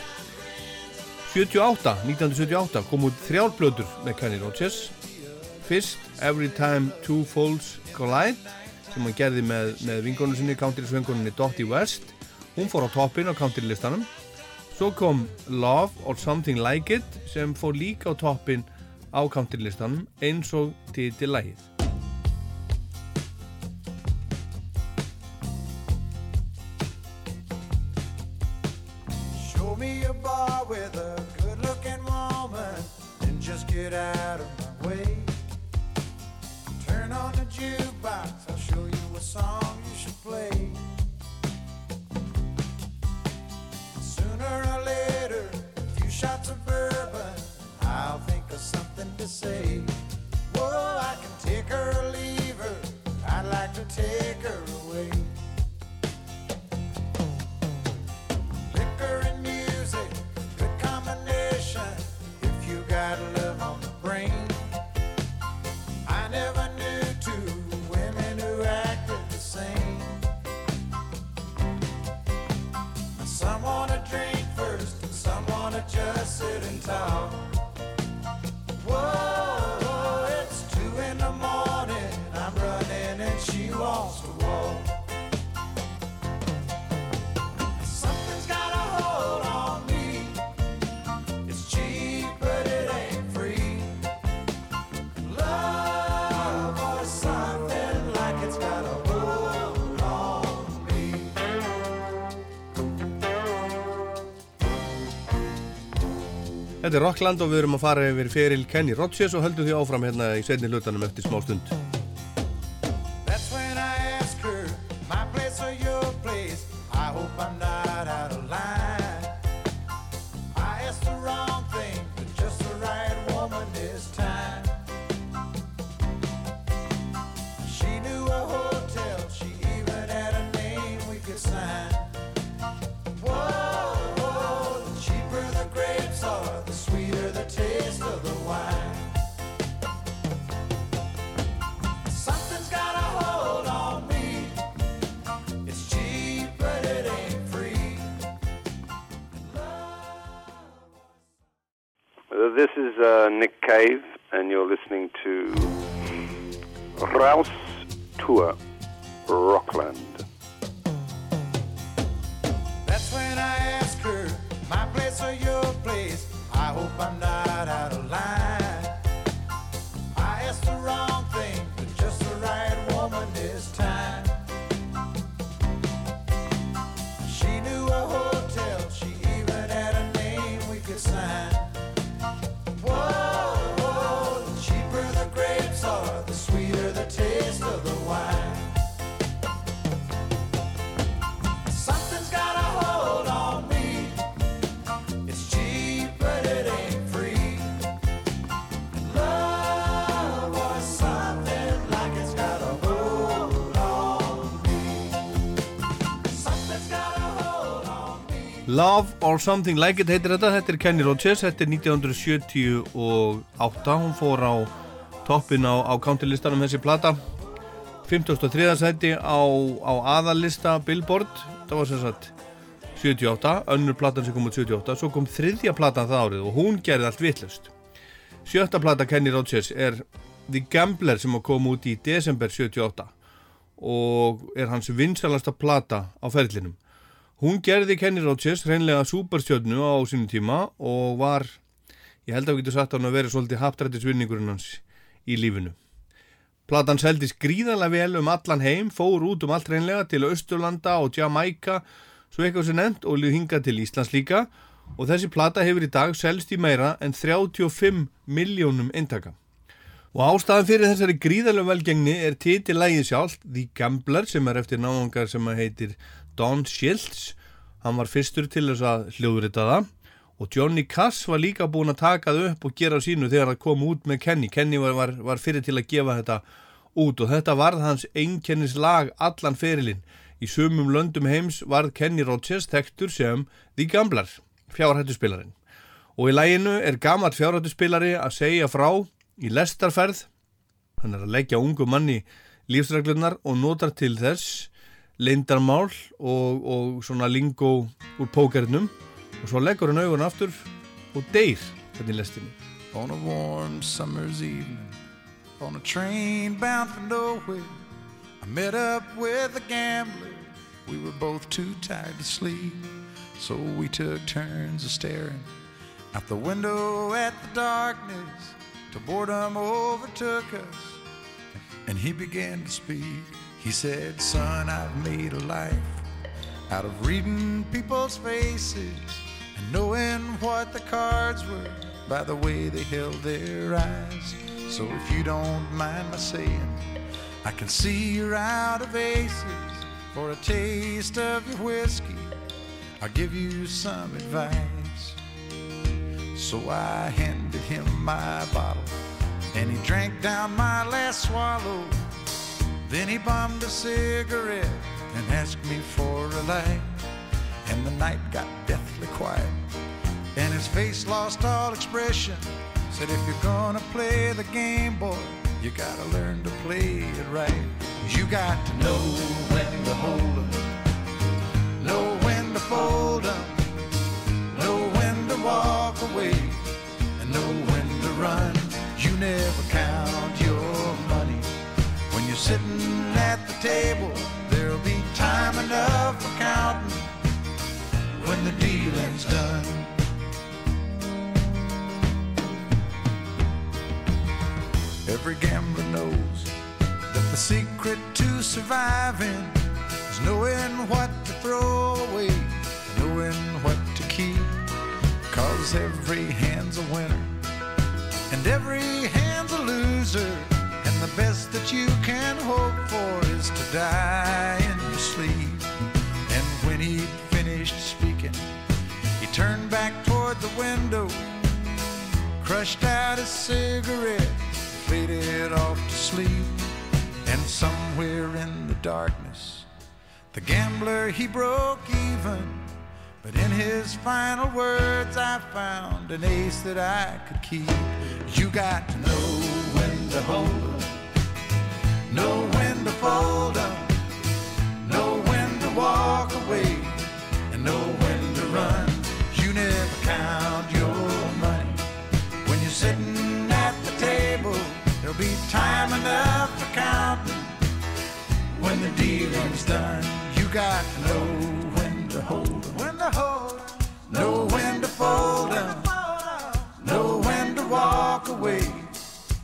78, 1978 kom út þrjár blöður með Kenny Rogers. Fyrst Every Time Two Folds Collide sem hann gerði með, með vingonu sinni country-svönguninni Dottie West. Hún fór á toppin á country-listanum svo kom Love or Something Like It sem fór líka á toppin á country-listanum eins og titilægið Show me a bar with a good looking woman and just get out of my way. Turn on the jukebox, I'll show you a song you should play. Sooner or later, a few shots of bourbon, I'll think of something to say. Whoa, I can take her or leave her. I'd like to take her away. Liquor and music, good combination. If you got love on the brain, I never knew two women who acted the same. Some wanna drink first, some wanna just sit and talk. Whoa, it's two in the morning. I'm running and she wants to walk. Þetta er Rockland og við erum að fara yfir feril Kenny Rogers og höldum því áfram hérna í setni hlutanum eftir smá stund. Or Something Like It heitir þetta, þetta er Kenny Rogers, þetta er 1978, hún fór á toppin á, á countrylistanum þessi plata, 53. sæti á, á aðallista Billboard, það var sem sagt 78, önnur platan sem kom út 78, svo kom þriðja platan það árið og hún gerði allt vittlust. Sjötta plata Kenny Rogers er The Gambler sem kom út í desember 78 og er hans vinsalasta plata á ferlinum. Hún gerði Kenny Rogers hreinlega superstjörnu á sínum tíma og var, ég held að við getum sagt að hann að vera svolítið haptrættisvinningurinn hans í lífinu. Platan seldist gríðarlega vel um allan heim, fór út um allt hreinlega til Östurlanda og Jamaica, svo eitthvað sem nefnt og hinga til Íslands líka og þessi plata hefur í dag selst í meira en 35 miljónum eintaka. Og ástæðan fyrir þessari gríðarlega velgengni er titilægið sjálf The Gambler sem er eftir náðungar sem heitir Don Schiltz. Hann var fyrstur til þess að hljóðrita það og Johnny Cass var líka búinn að taka það upp og gera sínu þegar það kom út með Kenny. Kenny var, var, var fyrir til að gefa þetta út og þetta varð hans einkennis lag allan ferilinn. Í sumum löndum heims varð Kenny Rogers þekktur sem The Gambler, fjárhættuspilarinn. Og í læginu er gammal fjárhættuspilari að segja frá í lestarferð. Hann er að leggja ungu manni lífsreglunar og notar til þess leindarmál og, og svona lingó úr pókernum og svo leggur hann augun aftur og deyr þetta í lestinni. On a warm summer's evening, on a train bound for nowhere, I met up with a gambler. We were both too tired to sleep, so we took turns of staring out the window at the darkness till boredom overtook us. And he began to speak. He said, Son, I've made a life out of reading people's faces and knowing what the cards were by the way they held their eyes. So if you don't mind my saying, I can see you're out of aces for a taste of your whiskey. I'll give you some advice. So I handed him my bottle and he drank down my last swallow. Then he bummed a cigarette and asked me for a light. And the night got deathly quiet, and his face lost all expression. Said, if you're gonna play the game, boy, you gotta learn to play it right. You got to know when to hold 'em, know when to fold 'em, walk away, and know when to run. You never count your money when you're sitting at the table. There'll be time enough for counting when the dealing's done. Every gambler knows that the secret to surviving is knowing what to throw away, knowing what. Cause every hand's a winner and every hand's a loser. And the best that you can hope for is to die in your sleep. And when he'd finished speaking, he turned back toward the window, crushed out a cigarette, faded off to sleep. And somewhere in the darkness, the gambler he broke even. But in his final words, I found an ace that I could keep. You got to know when to hold 'em, know when to fold up, know when to walk away, and know when to run. You never count your money when you're sitting at the table. There'll be time enough for counting when the dealing's done. You got to know hold 'em, when to hold 'em, know when to fold 'em, know when to walk away,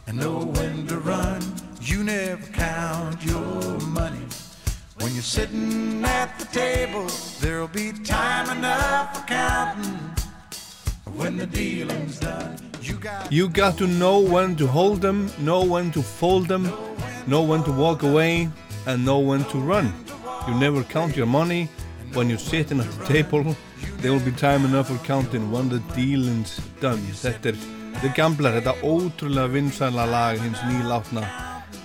and know when to run. You never count your money when you're sitting at the table. There'll be time enough for counting when the dealing's done. You got You got to know when to hold them, know when to fold them, know when to walk away, and know when to run. You never count your money when you're sitting at the table. There will be time enough for counting when the dealing's done. Þetta er The Gambler, þetta ótrúlega vinsæla lag hins nýlátna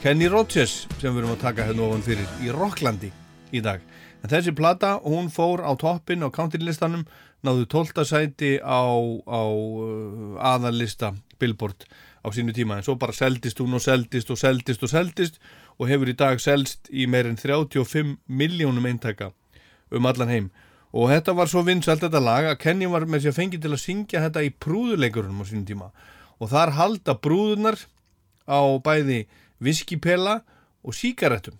Kenny Rogers sem við erum að taka hérna ofan fyrir í Rocklandi í dag. En þessi plata, hún fór á toppin á countrylistanum, náðu 12. sæti á, á uh, aðalista Billboard á sínu tíma en svo bara seldist hún og seldist og seldist og seldist og hefur í dag selst í meir en 35 miljónum eintaka um allan heim. Og þetta var svo vinsælt þetta lag að Kenny var með sér fengið til að syngja þetta í prúðuleikurunum á sínum tíma. Og þar halda brúðunar á bæði viskipela og síkaretum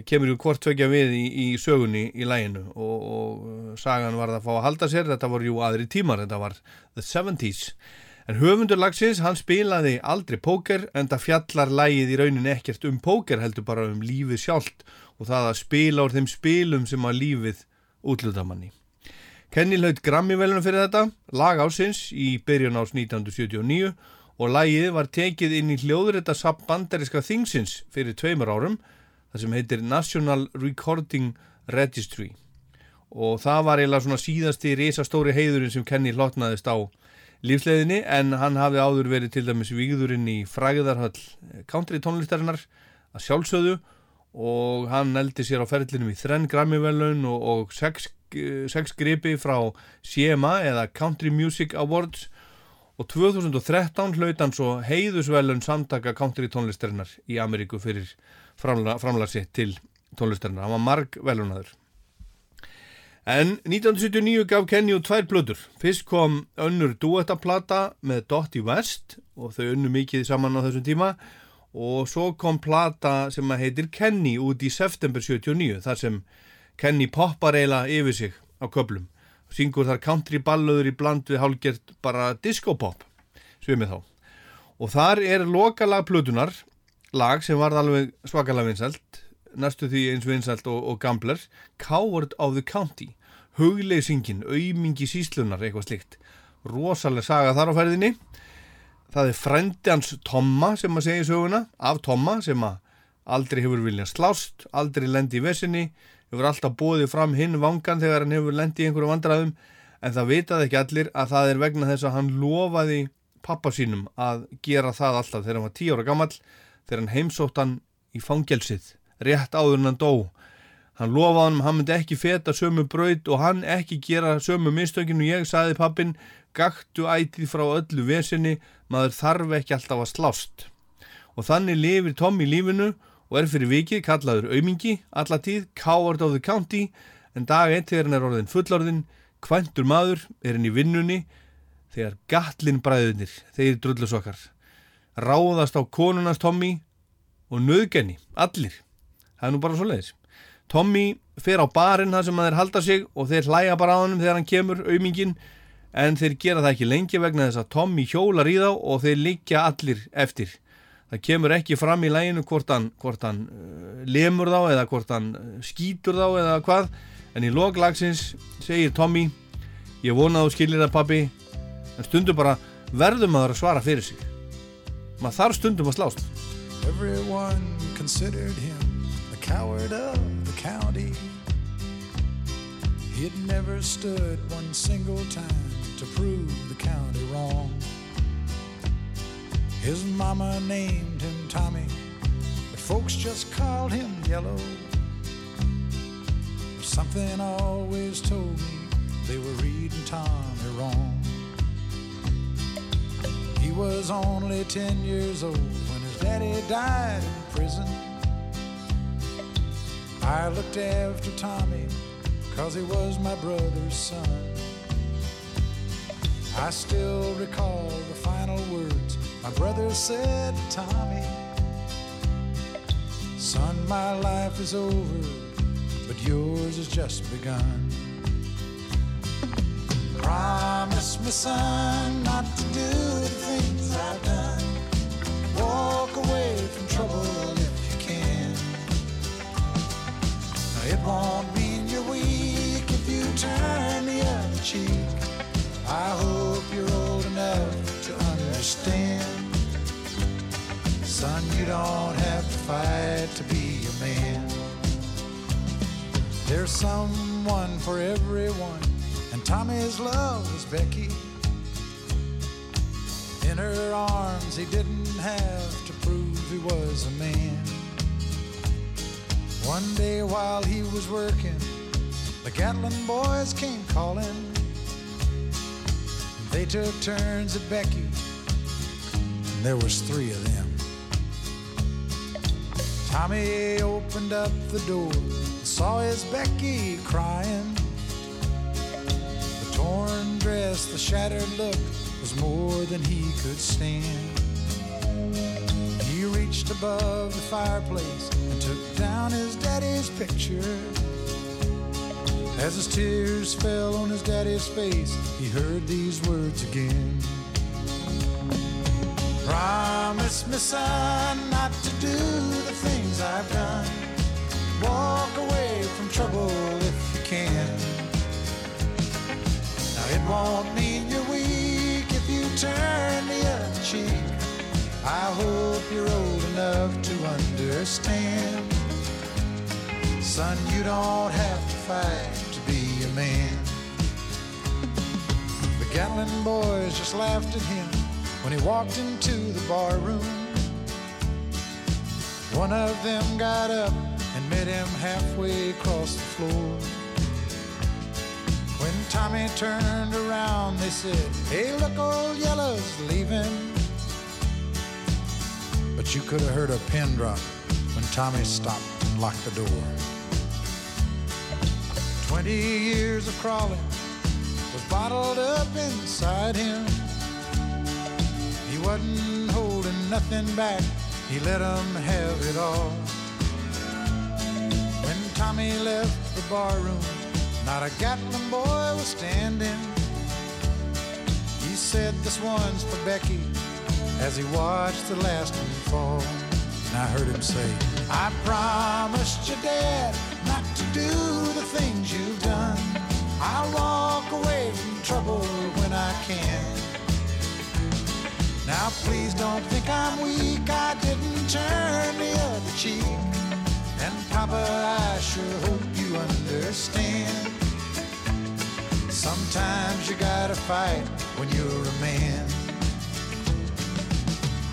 það kemur ju hvort tvekja við í, í sögunni í læginu og, og uh, sagan var að fá að halda sér. Þetta voru jú aðri tímar, þetta var the 70s en höfundur lagsins hann spilaði aldrei póker en það fjallar lægið í rauninni ekkert um póker heldur bara um lífið sjálft og það að spila úr þeim spilum sem að lífið útlutamanni Kenny hlaut Grammy-velunum fyrir þetta lag ásins í byrjun ás 1979 og lagið var tekið inn í hljóðurita samt bandariska þingsins fyrir tveimur árum það sem heitir National Recording Registry. Og það var eiginlega svona síðasti risastóri heiðurinn sem Kenny hlotnaðist á lífsleðinni en hann hafði áður verið til dæmis vigðurinn í fræðarhöll country tónlistarinnar að sjálfsöðu og hann eldi sér á ferlinum í þrenn Grammy-velun og, og sex, sex gripi frá CMA eða Country Music Awards. Og 2013 hlaut hann svo heiðusvelun samtaka country tónlistarinnar í Ameríku fyrir framlagsi til tónlistarinnar, hann var marg velunadur en 1979 gaf Kenny út tvær blöður fyrst kom önnur duettaplata með Dottie West og þau önnu mikið saman á þessum tíma. og svo kom plata sem heitir Kenny út í september 79 þar sem Kenny poppar eiginlega yfir sig á köplum syngur þar country ballöður í bland við hálgert bara disco pop svimið þá. Og þar er lokalag plötunar lag sem var alveg svakalega vinsælt næstu því eins vinsælt og, og gambler Coward of the County hugleysingin, aumingi síslunar eitthvað slikt, rosalega saga þar á ferðinni það er frendi hans Tomma sem að segja í söguna af Tomma sem að aldrei hefur viljað slást, aldrei lendi í vesinni hefur alltaf bóðið fram hinn vangan þegar hann hefur lendi í einhverju vandraðum en það vitaði ekki allir að það er vegna þess að hann lofaði pappa sínum að gera það alltaf þegar hann var 10 ára gammal þegar hann heimsótt hann í fangelsið rétt áður en hann dó hann lofaði hann að hann myndi ekki feta sömu braut og hann ekki gera sömu mistökinu ég saði pappin gaktu ætið frá öllu vesinni maður þarf ekki alltaf að slást. Og þannig lifir Tom í lífinu og er fyrir vikið kallaður aumingi allatíð, coward of the county en dag einn þegar hann er orðin fullorðin kvæntur maður, er hann í vinnunni þegar gatlin bræðunir þeir drullus okkar ráðast á konunast Tommy og nöðgenni, allir. Það er nú bara svo leiðis Tommy fer á barinn þar sem þeir halda sig og þeir hlæja bara á hann þegar hann kemur auðmingin en þeir gera það ekki lengi vegna þess að Tommy hjólar í þá og þeir liggja allir eftir. Það kemur ekki fram í læginu hvort hann, hvort hann uh, lemur þá eða hvort hann uh, skýtur þá eða hvað. En í loglagsins segir Tommy ég vona þú skilir það pappi en stundum bara verður maður að svara fyrir sig. Maður þarf stundum að slást. Everyone considered him the coward of. Had never stood one single time to prove the county wrong. His mama named him Tommy, but folks just called him Yellow. But something always told me they were reading Tommy wrong. He was only 10 years old when his daddy died in prison. I looked after Tommy cause he was my brother's son. I still recall the final words my brother said to Tommy. Son, my life is over, but yours has just begun. Promise me, son, not to do the things I've done. Walk away from trouble if you can. It won't turn the other cheek. I hope you're old enough to understand. Son, you don't have to fight to be a man. There's someone for everyone, and Tommy's love was Becky. In her arms, he didn't have to prove he was a man. One day while he was working, the Gatlin boys came calling. They took turns at Becky, and there was three of them. Tommy opened up the door, and saw his Becky crying. The torn dress, the shattered look was more than he could stand. He reached above the fireplace and took down his daddy's picture. As his tears fell on his daddy's face, he heard these words again. Promise me, son, not to do the things I've done. Walk away from trouble if you can. Now it won't mean you're weak if you turn the other cheek. I hope you're old enough to understand. Son, you don't have to fight man. The Gatlin boys just laughed at him when he walked into the bar room. One of them got up and met him halfway across the floor. When Tommy turned around, they said, Hey, look, old Yellow's leaving. But you could have heard a pin drop when Tommy stopped and locked the door. Twenty years of crawling was bottled up inside him. He wasn't holding nothing back, he let 'em have it all. When Tommy left the barroom, not a Gatlin boy was standing. He said, This one's for Becky, as he watched the last one fall. And I heard him say, I promised your dad not to do the things you've done. I'll walk away from trouble when I can. Now please don't think I'm weak, I didn't turn the other cheek. And Papa, I sure hope you understand. Sometimes you gotta fight when you're a man.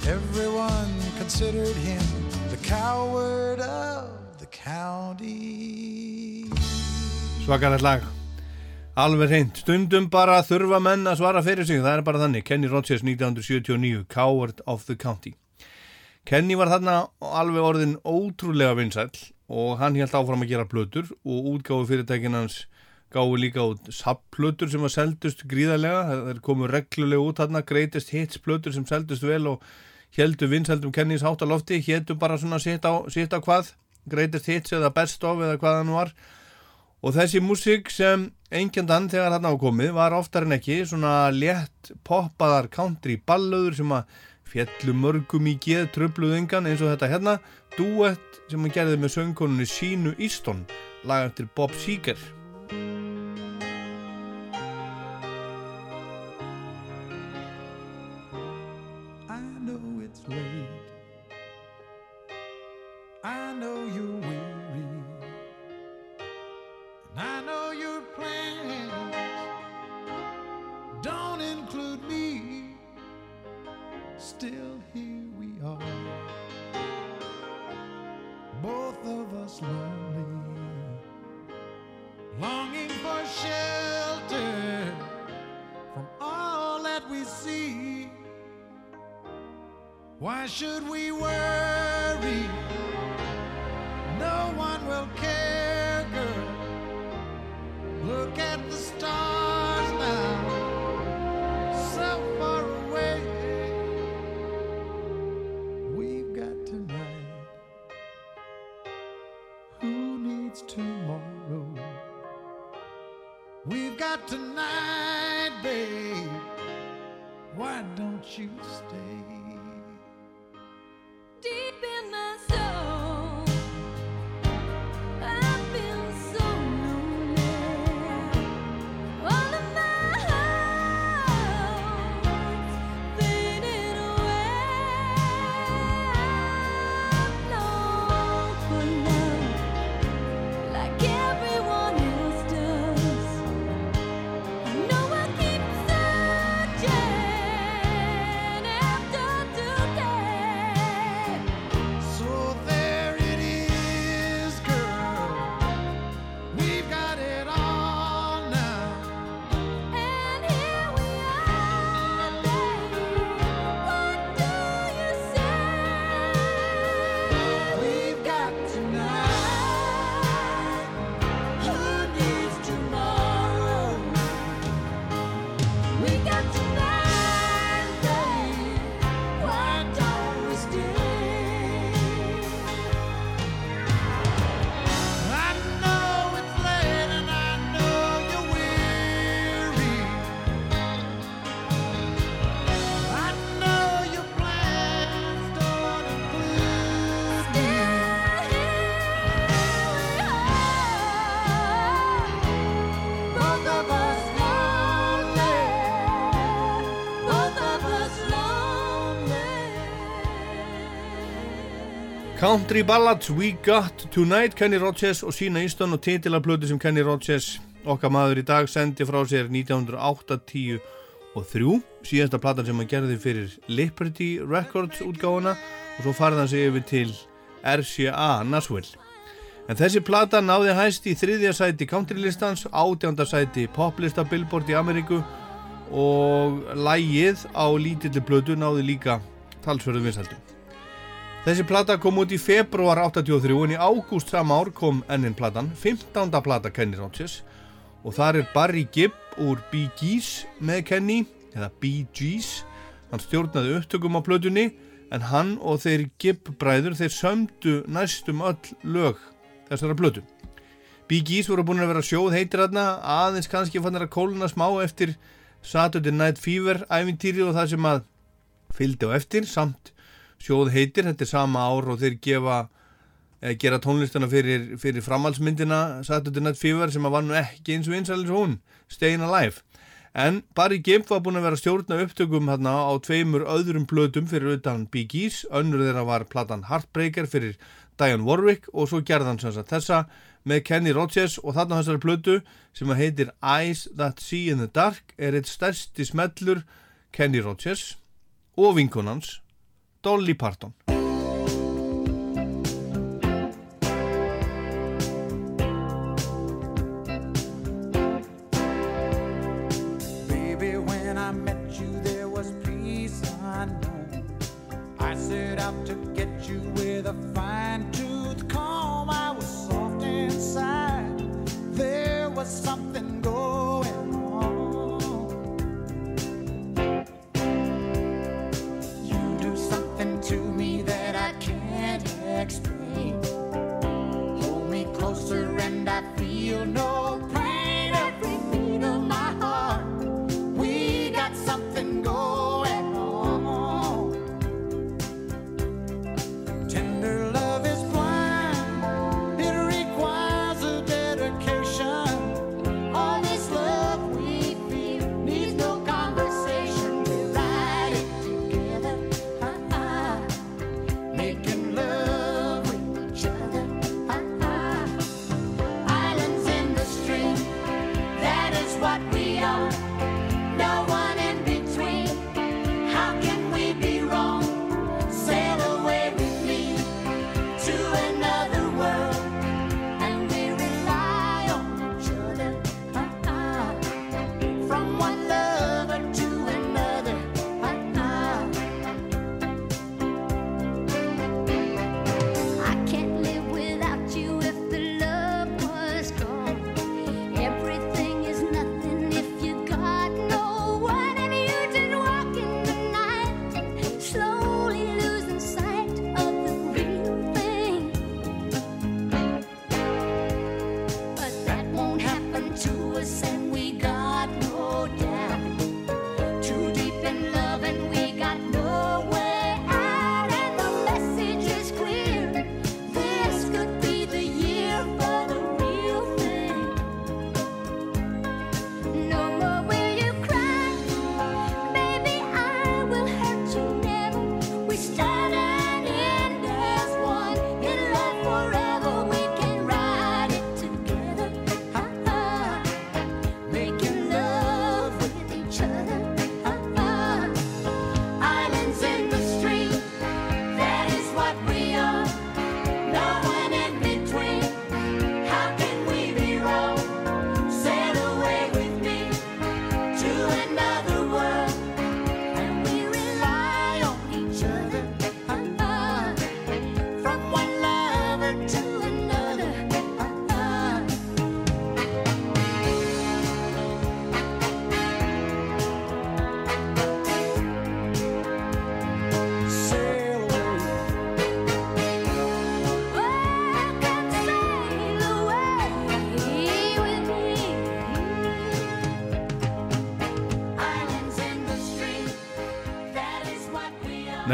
Everyone considered him coward of the county. Svakalegt lag. Alveg hreint, stundum bara þurfa menn að svara fyrir sig, það er bara þannig. Kenny Rogers 1979, Coward of the County. Kenny var þarna alveg orðin ótrúlega vinsæll og hann held áfram að gera plötur og útgáðu fyrirtækin hans gáðu líka út sapplötur sem að seldust gríðarlega, það komu reglulega út þarna, greatest hits plötur sem seldust vel og heldu vinsældum Kennys hátt á lofti, héttu bara svona sitt á, sitt á hvað, greatest hits eða best of eða hvað hann var. Og þessi músík sem engjandan þegar hann ákomið var oftar en ekki svona létt poppaðar country ballöður sem að fjallu mörgum í geð tröfluðingan eins og þetta hérna duett sem hann gerði með söngkonunni Sínu Easton lag eftir Bob Seger know you're weary, and I know your plans don't include me. Still, here we are, both of us lonely, longing for shelter from all that we see. Why should we worry? No one will care, girl. Look at the stars now, so far away. We've got tonight. Who needs tomorrow? We've got tonight, babe. Why don't you stay? Deep in my soul, Country Ballads We Got Tonight Kenny Rogers og Sína Easton og titilaplötu sem Kenny Rogers okkar maður í dag sendi frá sér 1980 og 3 síðasta platan sem hann gerði fyrir Liberty Records útgáfuna og svo farði hann sig yfir til RCA Nashville. En þessi plata náði hæst í þriðja sæti countrylistans, átjánda sæti poplista Billboard í Ameríku og lægið á lítilli plötu náði líka talsverðu vinsaldum Þessi plata kom út í februar 83 en í ágúst sama ár kom ennin platan, 15. plata Kenny Rogers og þar er Barry Gibb úr Bee Gees með Kenny, eða Bee Gees, hann stjórnaði upptökum á plötunni en hann og þeir Gibb bræður þeir sömdu næstum öll lög þessara plötu. Bee Gees voru búin að vera sjóð heitir þarna, aðeins kannski fann þeirra kóluna smá eftir Saturday Night Fever æfintýri og það sem að fylgdi á eftir samt sjóð heitir, þetta er sama ár og þeir gefa eða gera tónlistana fyrir, fyrir framhaldsmyndina Saturday Night Fever sem að var nú ekki eins og einsælis hún Stayin' Alive. En Barry Gibb var búin að vera stjórna upptökum hérna á tveimur öðrum blötum fyrir utan Bee Gees, önnur þeirra var platan Heartbreaker fyrir Diane Warwick og svo gerðan sem þessa með Kenny Rogers. Og þarna þessari blötu sem heitir Eyes That See in the Dark er eitt stærsti smellur Kenny Rogers og vinkunans Dolly Parton I feel no pain.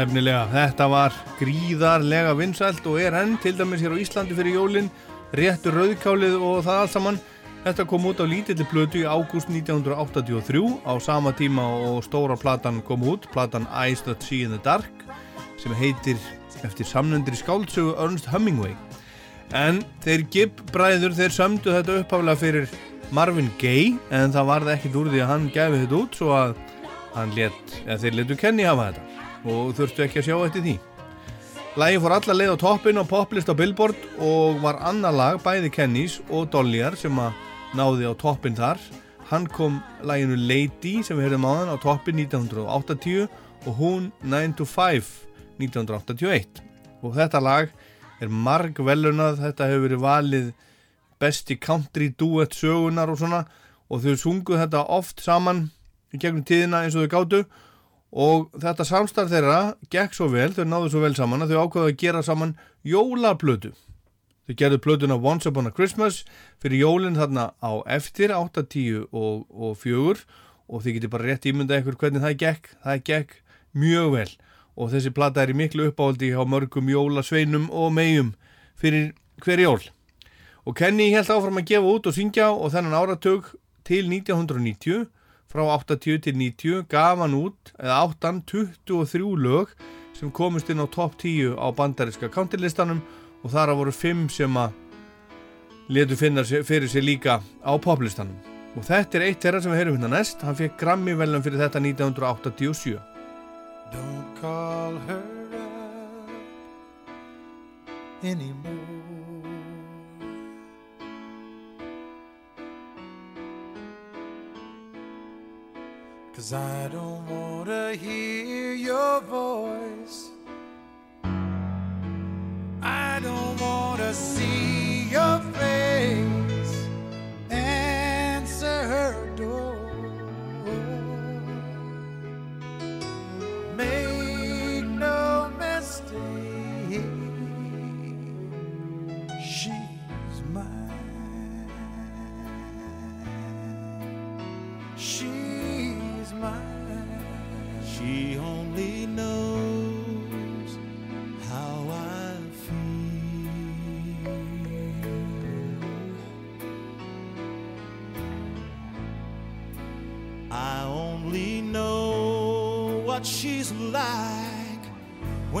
Nefnilega, þetta var gríðarlega vinsælt og er enn til dæmis hér á Íslandi fyrir jólinn, réttur rauðkálið og það allt saman. Þetta kom út á lítilli plötu í ágúst 1983 á sama tíma og stóra platan kom út, platan Eyes That See in the Dark, sem heitir eftir samnendri skáldsögu Ernst Hemingway. En þeir Gibb bræður, þeir sömdu þetta upphaflega fyrir Marvin Gaye, en það varði ekkit úr því að hann gefi þetta út, svo að hann let, eða þeir letu Kenny hafa þetta og þurftu ekki að sjá eftir því. Lægin fór alla leið á toppin á poplist á Billboard og var annar lag bæði Kennys og Dollyar sem að náði á toppin þar. Hann kom læginu Lady sem við höfum á hann á toppin 1980 og hún 9 to 5 1981. Og þetta lag er marg velunað, þetta hefur verið valið besti country duet sögunar og svona og þau sunguð þetta oft saman í gegnum tíðina eins og þau gáttu og þetta samstarf þeirra gekk svo vel, þau náðu svo vel saman að þau ákvaðu að gera saman jólaplötu. Þau gerðu plötuna Once Upon a Christmas fyrir jólinn þarna á eftir 8, 10 og, og 4 og þið getur bara rétt ímynda ykkur hvernig það gekk. Það gekk mjög vel og þessi plata er í miklu uppáldi á mörgum jólasveinum og megjum fyrir hver jól. Og Kenny held áfram að gefa út og syngja og þennan áratug til 1990 frá 80 til 90 gaf hann út, eða áttan 23 lög sem komist inn á top 10 á bandariska counterlistanum og þar að voru 5 sem að letu finna fyrir sig líka á poplistanum og þetta er eitt þeirra sem við heyrum hérna næst. Hann fekk Grammy velum fyrir þetta 1987 Don't call her up anymore. Cause I don't wanna hear your voice. I don't wanna see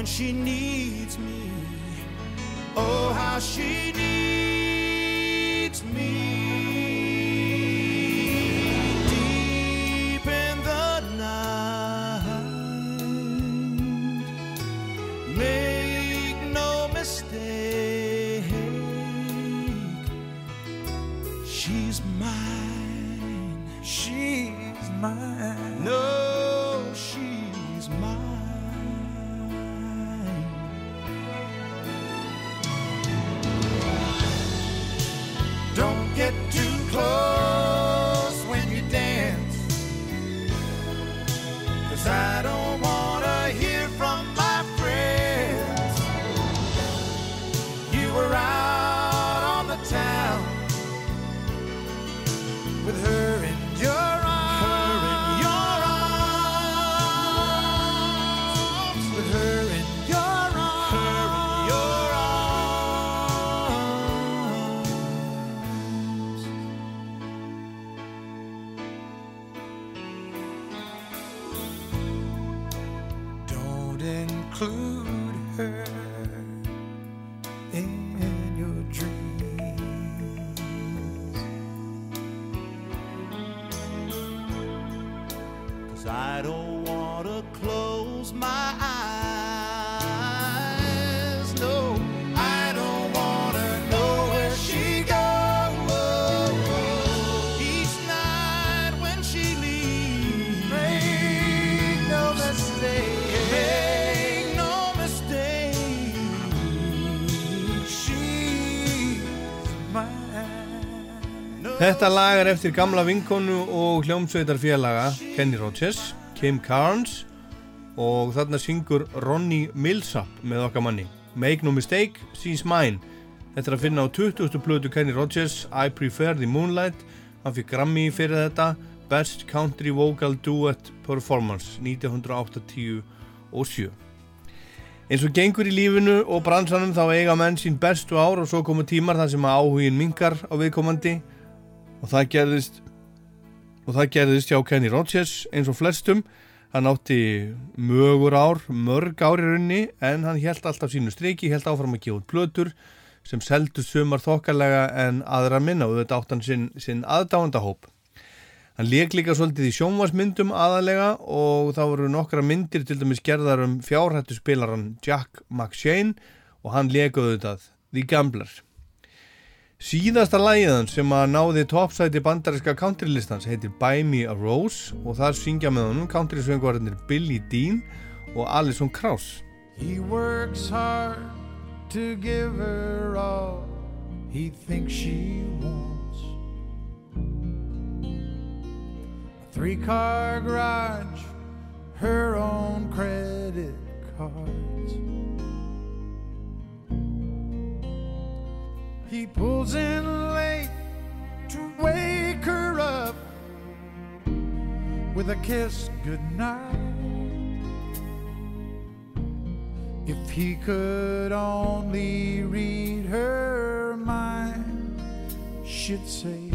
when she needs me. Oh, how she Þetta lag er eftir gamla vinkonu og hljómsveitarfélaga Kenny Rogers, Kim Carnes og þarna syngur Ronnie Millsap með okkar manni. Make no mistake, she's mine. Þetta er að finna á 20. plötu Kenny Rogers I Prefer the Moonlight. Hann fikk Grammy fyrir þetta Best Country Vocal Duet Performance 1987 Eins og gengur í lífinu og bransanum þá eiga menn sín bestu ár og svo komu tímar þar sem að áhugin minkar á viðkomandi og það gerðist og það gerðist hjá Kenny Rogers eins og flestum hann átti mögur ár, mörg ár í raunni en hann held alltaf sínu striki, held áfram að gefa út plötur sem seldu sumar þokkalega en aðra minna og þetta átt hann sinn, sinn aðdáandahóp Hann leik líka svolítið í sjónvarsmyndum aðalega og þá voru nokkra myndir til dæmis gerðar um fjárhættu spilaran Jack McShane og hann leikuðu þetta The Gambler. Síðasta lægiðan sem að náði toppsæti bandariska countrylistans heitir Buy Me a Rose og þar syngja með honum countrysöngvarðinir Billy Dean og Alison Krauss. He works hard to give her all he thinks she wants. Three car garage, her own credit cards. He pulls in late to wake her up with a kiss goodnight. If he could only read her mind, she'd say,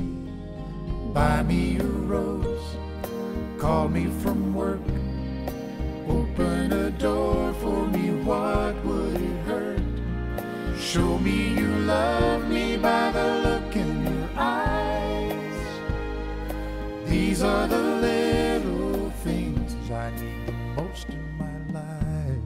Buy me a rose, call me from work, open a door for me, Show me you love me by the look in your eyes. These are the little things I need the most in my life.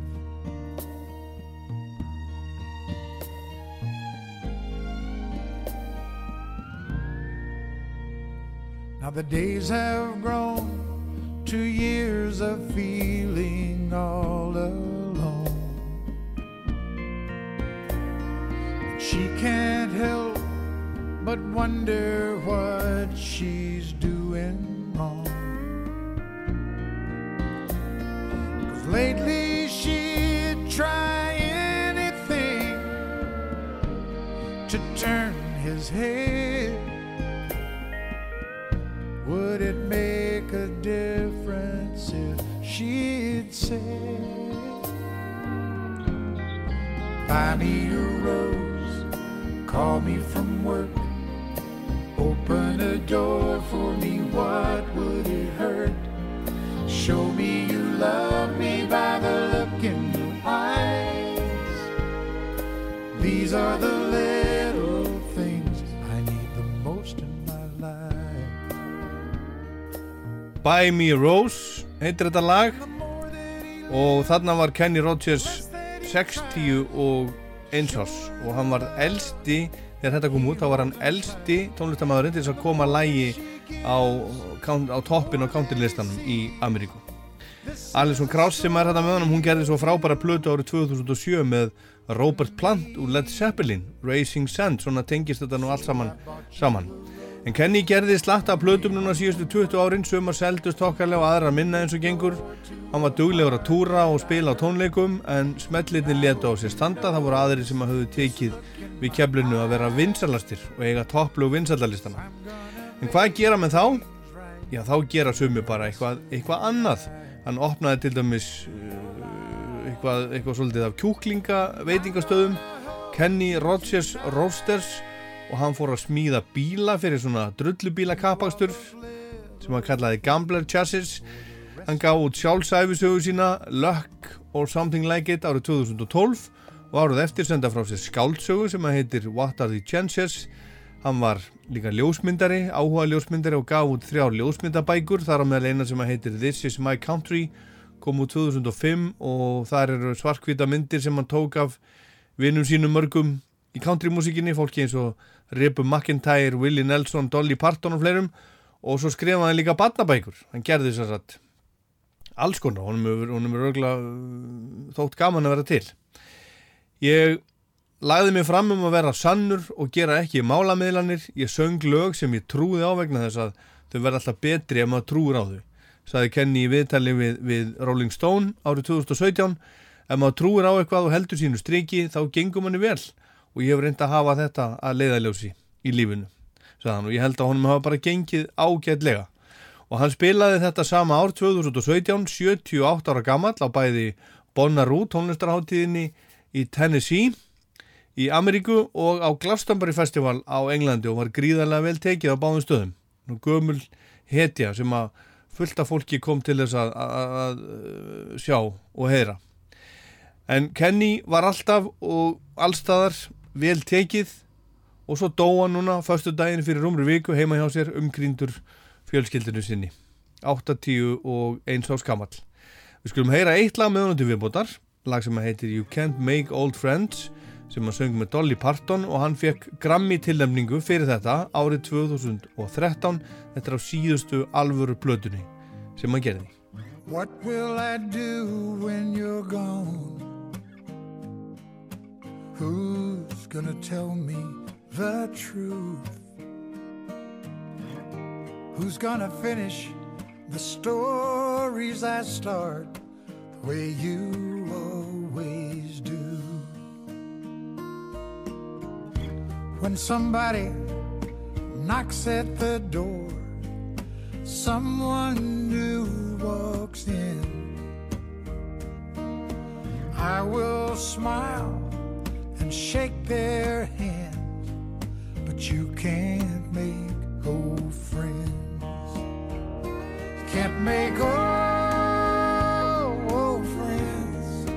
Now the days have grown to years of feeling all alone. She can't help but wonder what she's doing wrong. Cause lately she'd try anything to turn his head. Would it make a difference if she'd say, Buy me a rose, call me from work, open a door for me, what would it hurt? Show me you love me by the look in your eyes. These are the little things I need the most in my life. Buy Me a Rose heitir þetta lag og þarna var Kenny Rogers 60 og eins árs. Og hann var elsti þegar þetta kom út þá var hann elsti tónlistamæðurinn til þess að koma lægi á, á toppin á countrylistanum í Ameríku. Alison Krauss sem er þetta með honum hún gerði svo frábæra plötu árið 2007 með Robert Plant úr Led Zeppelin Raising Sand, svona tengist þetta nú allt saman saman En Kenny gerði slatta af plötum núna síðustu 20 árin sem að seldust okkarlega og aðra minna eins og gengur. Hann var duglegur að túra og spila á tónleikum en smellitni leta á sér standa. Það voru aðri sem að höfðu tekið við keflinu að vera vinsalastir og eiga topplu vinsalalistana. En hvað gera með þá? Já, þá gera sumi bara eitthvað, eitthvað annað. Hann opnaði til dæmis uh, eitthvað, eitthvað svolítið af kjúklinga veitingastöðum, Kenny Rogers Roasters og hann fór að smíða bíla fyrir svona drullubíla kappakstur sem hann kallaði Gambler Chassis. Hann gaf út sjálfsæfisögu sína Luck or Something Like It árið 2012 og árið eftir senda frá sér skáldsögu sem að heitir What Are the Chances? Hann var líka ljósmyndari áhuga ljósmyndari og gaf út þrjár ljósmyndabækur þar á meðal eina sem að heitir This is my country kom út 2005 og þar eru svarkvita myndir sem hann tók af vinnum sínum mörgum í countrymúsikinni, fólki eins og Ripu McIntyre, Willie Nelson, Dolly Parton og fleirum. Og svo skrifaði hann líka badnabækur, hann gerði þess að alls konar, honum er örgulega þótt gaman að vera til. Ég lagði mig fram um að vera sannur og gera ekki málamiðlanir, ég söng lög sem ég trúði á vegna þess að þau verða alltaf betri ef maður trúur á þau saði Kenny í viðtali við, við Rolling Stone árið 2017 ef maður trúur á eitthvað og heldur sínu striki þá gengum manni vel og ég hef reynd að hafa þetta að leiðaljósi í lífinu og ég held að honum hafa bara gengið ágætlega og hann spilaði þetta sama ár 2017 78 ára gammal á bæði Bonnaroo tónlistarháttíðinni í Tennessee í Ameríku og á Glastonbury Festival á Englandi og var gríðarlega vel tekið á báðum stöðum. Nú gömul hetja sem að fullta fólki kom til þess að, að, að sjá og heyra. En Kenny var alltaf og allstaðar vel tekið og svo dóa núna fyrstu daginn fyrir umru viku heima hjá sér umgríndur fjölskyldinu sinni. 80 og eins á skamall. Við skulum heyra eitt lag með honum til viðbótar, lag sem heitir You Can't Make Old Friends sem hann söng með Dolly Parton og hann fekk Grammy tilnæmningu fyrir þetta árið 2013 þetta er á síðustu alvöru blötunni sem hann gerði. What will I do when you're gone? Who's gonna tell me the truth? Who's gonna finish the stories I start the way you always do? When somebody knocks at the door, someone new walks in. I will smile and shake their hands, but you can't make old friends. Can't make old, old friends.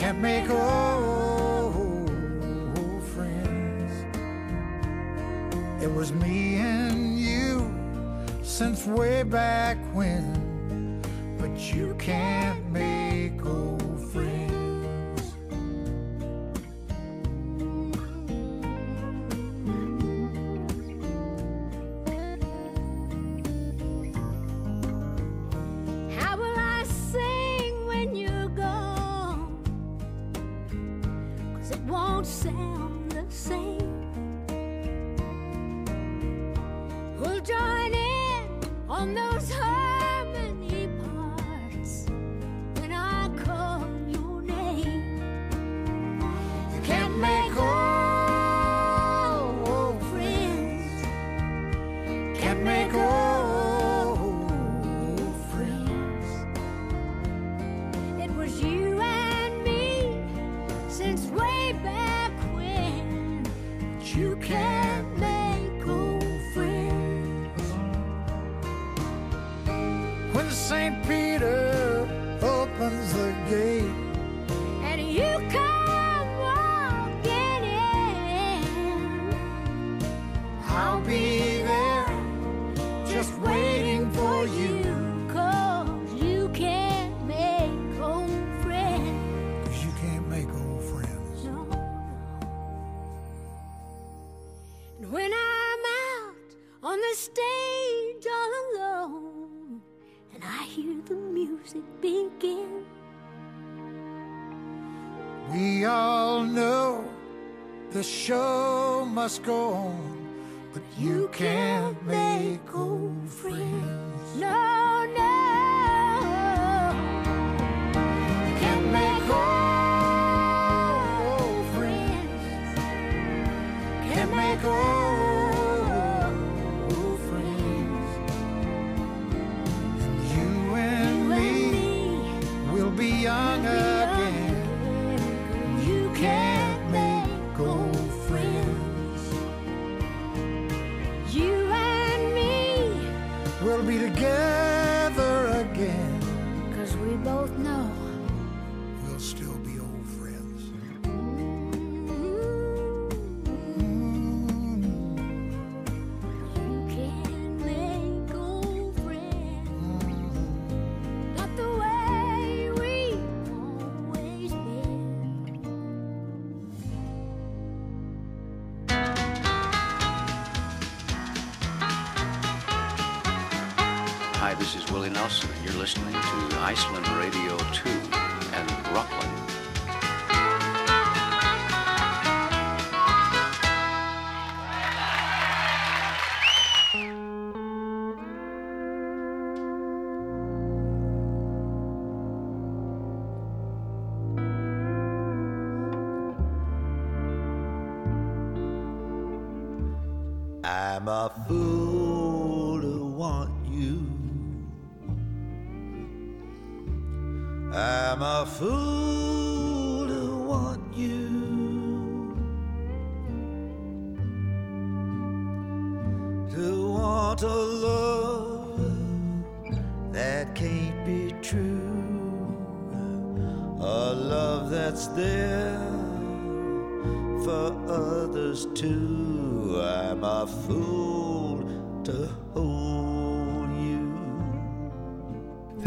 Can't make old, old friends. It was me and you since way back when, but you can't make old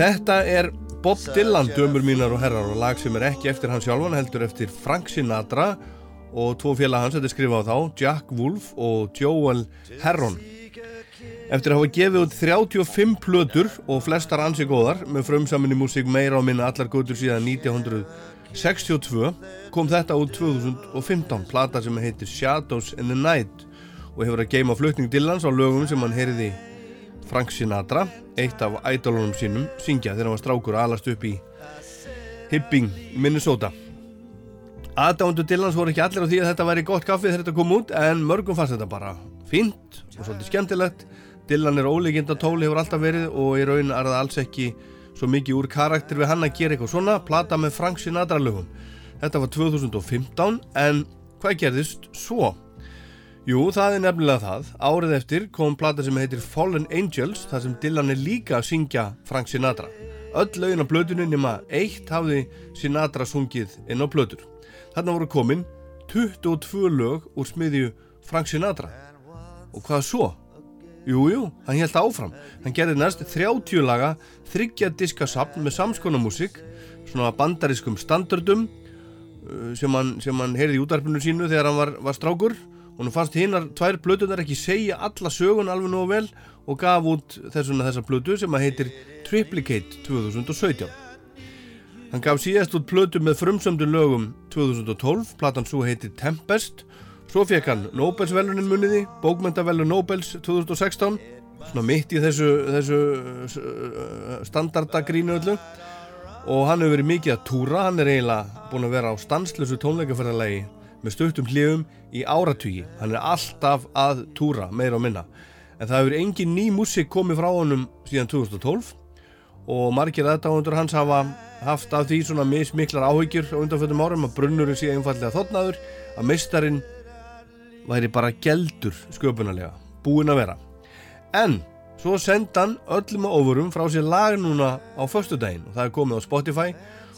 Þetta er Bob Dylan, dömur mínar og herrar og lag sem er ekki eftir hann sjálfan heldur eftir Frank Sinatra og tvo félag hans, þetta er skrifað á þá Jack Wolf og Joel Herron. Eftir að hafa gefið út 35 plötur og flestar ansi góðar með frumsaminni músík meira á minna allar góður síðan 1962 kom þetta út 2015 plata sem heitir Shadows in the Night og hefur að geima flutning Dylans á lögum sem hann heyriði Frank Sinatra, eitt af ædolunum sínum, syngja þegar hann var strákur að alast upp í Hibbing, Minnesota. Aðdándu Dylans voru ekki allir á því að þetta væri gott kaffið þegar þetta kom út en mörgum fannst þetta bara fínt og svolítið skemmtilegt. Dylan er óleikinda tóli, hefur alltaf verið og í raun er það alls ekki svo mikið úr karakter við hann að gera eitthvað svona, plata með Frank Sinatra lögum. Þetta var 2015 en hvað gerðist svo? Jú, það er nefnilega það. Árið eftir kom plata sem heitir Fallen Angels þar sem Dylan er líka að syngja Frank Sinatra. Öll lögin á blöðunni nema eitt hafði Sinatra sungið inn á blöður. Þarna voru komin 22 lög úr smiðju Frank Sinatra. Og hvað svo? Jú, jú, hann held áfram. Hann gerði næst 30 laga, þryggja diskasapn með samskonamúsík, svona bandariskum standardum uh, sem hann, hann heyrði í útarpinu sínu þegar hann var, var strákur og hann fannst hinnar tvær blötunar ekki segja alla sögun alveg nógu vel og gaf út þessuna þessa blötu sem að heitir Triplicate 2017 hann gaf síðast út blötu með frumsömdu lögum 2012 platan svo heitir Tempest. Svo fekk hann Nobelsvelunin muniði bókmentavelun Nobels 2016 svona mitt í þessu, þessu standardagrínu öllu. Og hann hefur verið mikið að túra hann er eiginlega búin að vera á stanslösu tónleikaferðarlegi með stöttum hljöfum í áratugi. Hann er alltaf að túra meira og minna. En það hefur engin ný músik komið frá honum síðan 2012 og margir aðdáðundur hans hafa haft af því svona mismiklar áhyggjur á undanfjöldum árum að brunnurinn sé einfallega þotnaður að meistarinn væri bara geldur sköpunarlega búinn að vera. En svo senda hann öllum á ofurum frá sér lag núna á förstudaginn og það er komið á Spotify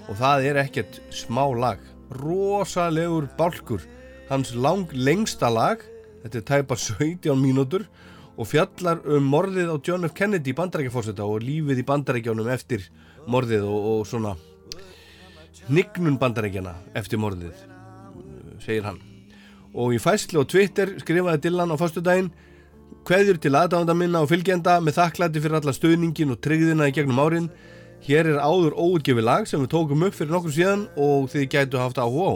og það er ekkert smá lag rosalegur bálkur hans lang lengsta lag þetta er tæpa 17 mínútur og fjallar um morðið á John F. Kennedy í bandarækjafórseta og lífið í bandarækjánum eftir morðið og, og svona nignun bandarækjana eftir morðið segir hann og í fæslu og Twitter skrifaði Dylan á fyrstudaginn Hveðjur til aðdáðanda minna og fylgjenda með þakklæti fyrir alla stöðningin og tryggðina í gegnum árin. Hér er áður óutgefi lag sem við tókum upp fyrir nokkur síðan og þið gætu haft áhuga á.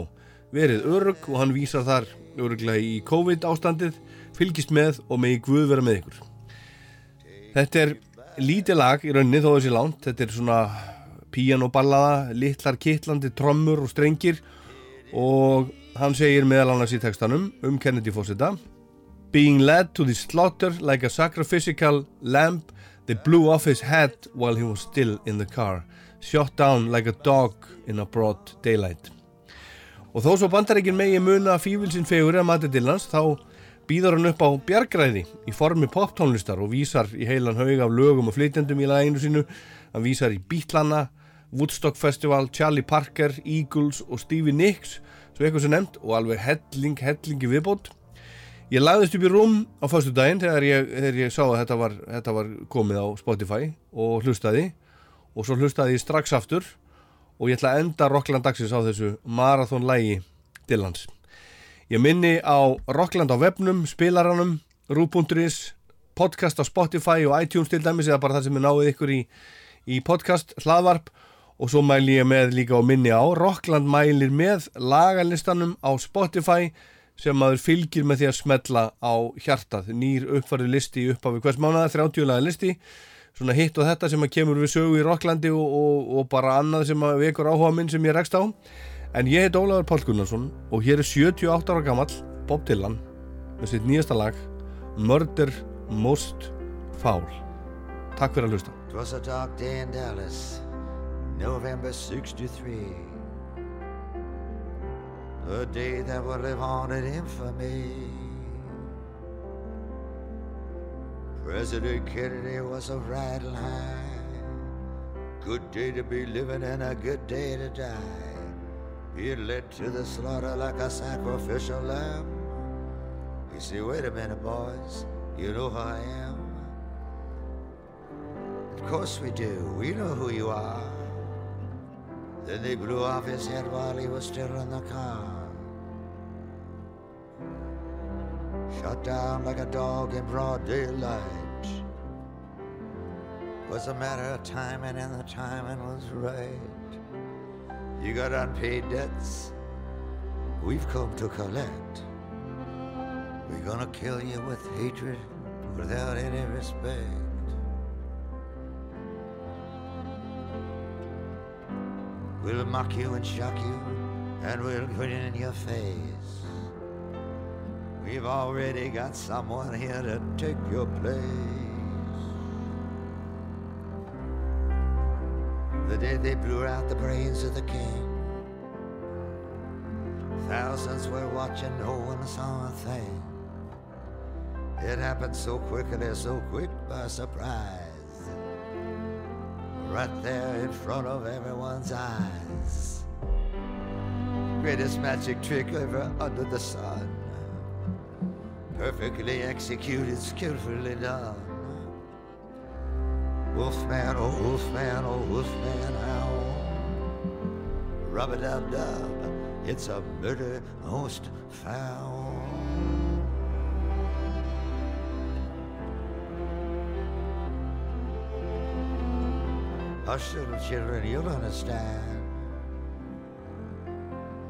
Verið örug og hann vísar þar öruglega í COVID ástandið, fylgist með og megi Guð vera með ykkur. Þetta er lítið lag í rauninni þó þessi lánt. Þetta er svona píanoballaða, litlar kittlandi trommur og strengir og hann segir meðal annars í textanum um Kennedy fósita Being led to the slaughter like a sacrificial lamb, they blew off his head while he was still in the car, shot down like a dog in a broad daylight. Og þó svo bandarækin megi muna fívilsinn fegur að mati Dillans, þá býður hann upp á bjargræði í formi poptónlistar og vísar í heilan haug af lögum og flytjandum í laginu sínu. Hann vísar í Beatlana, Woodstock Festival, Charlie Parker, Eagles og Stevie Nicks, svo eitthvað sem nefnt, og alveg helling, hellingi viðbót. Ég lagðist upp í rúm á fyrstu daginn þegar ég, þegar ég sá að þetta var, þetta var komið á Spotify og hlustaði. Og svo hlustaði ég strax aftur og ég ætla að enda Rockland dagsins á þessu marathónlægi Dillans. Ég minni á Rockland á webnum, spilaranum, rú.is, podcast á Spotify og iTunes til dæmis eða bara það sem er náið ykkur í, í podcast, hlaðvarp. Og svo mæli ég með líka á minni á Rockland mælir með lagalistanum á Spotify sem maður fylgir með því að smetla á hjartað, nýr uppfærið listi upphafi hvers mánuða, 30 laga listi. Svona hitt og þetta sem að kemur við sögu í Rocklandi og, og, og bara annað sem að vekur áhuga minn sem ég rekst á. En ég heit Ólaður Pál Gunnarsson og hér er 78 ára gammal Bob Dylan með sitt nýjasta lag Murder Most Foul. Takk fyrir að hlusta. It was a dark day in Dallas, November 63. The day that will live on in infamy. President Kennedy was a riding high. Good day to be living and a good day to die. Being led to the slaughter like a sacrificial lamb. You say, wait a minute, boys, you know who I am? Of course we do. We know who you are. Then they blew off his head while he was still in the car. Shot down like a dog in broad daylight. Was a matter of timing, and the timing was right. You got unpaid debts. We've come to collect. We're gonna kill you with hatred without any respect. We'll mock you and shock you, and we'll grin in your face. We've already got someone here to take your place. The day they blew out the brains of the king, thousands were watching, no one saw a thing. It happened so quickly, so quick by surprise. Right there in front of everyone's eyes. Greatest magic trick ever under the sun. Perfectly executed, skillfully done. Wolfman, oh wolfman, oh wolfman, ow. Rub a dub dub, it's a murder most foul. Hush, little children, you'll understand.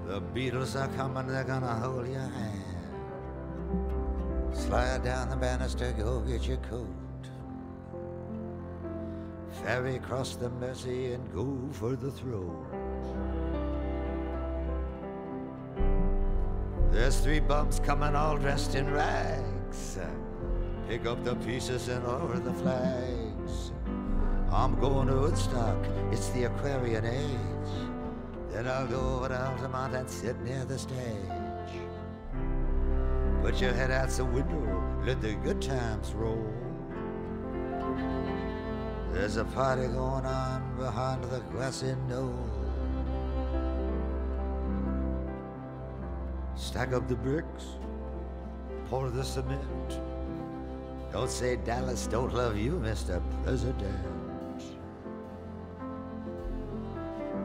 The Beatles are coming, they're gonna hold your hand. Slide down the banister, go get your coat. Ferry across the Mersey and go for the throat. There's three bums coming all dressed in rags. Pick up the pieces and lower the flags. I'm going to Woodstock, it's the Aquarian age. Then I'll go over to Altamont and sit near the stage. Put your head out the window, let the good times roll. There's a party going on behind the grassy knoll. Stack up the bricks, pour the cement. Don't say Dallas don't love you, Mr. President.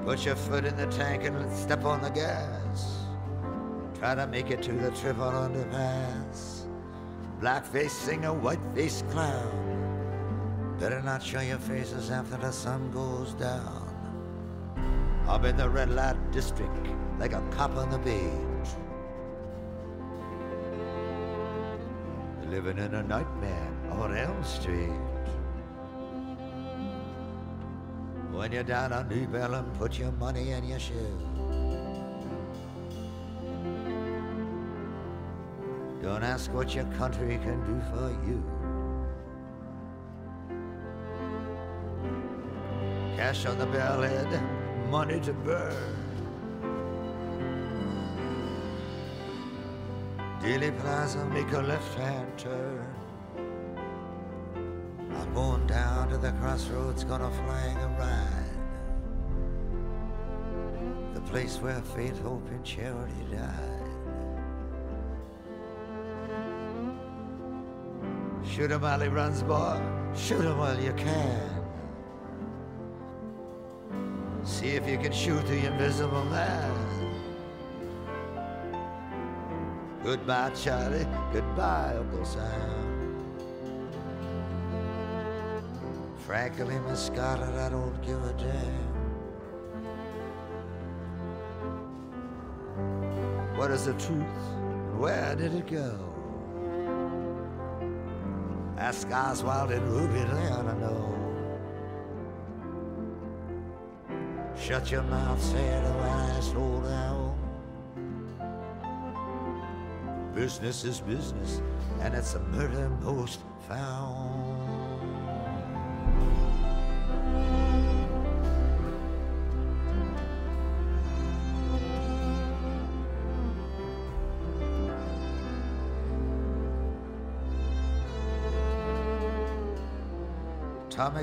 Put your foot in the tank and step on the gas. Try to make it to the triple underpass. Blackface singer, whiteface clown. Better not show your faces after the sun goes down. I'm in the red light district like a cop on the beat. Living in a nightmare on Elm Street. When you're down on New Bellum, put your money in your shoe. Don't ask what your country can do for you. Cash on the bellhead, money to burn. Dealey Plaza, make a left-hand turn. I'm going down to the crossroads, gonna flag a ride. The place where faith, hope, and charity died. Shoot him while he runs, boy. Shoot him while you can. See if you can shoot the invisible man. Goodbye, Charlie. Goodbye, Uncle Sam. Frankly, Miss Scarlett, I don't give a damn. What is the truth? Where did it go? That sky's wild in Ruby Land, I know. Shut your mouth, said the wise old owl. Business is business, and it's a murder most foul.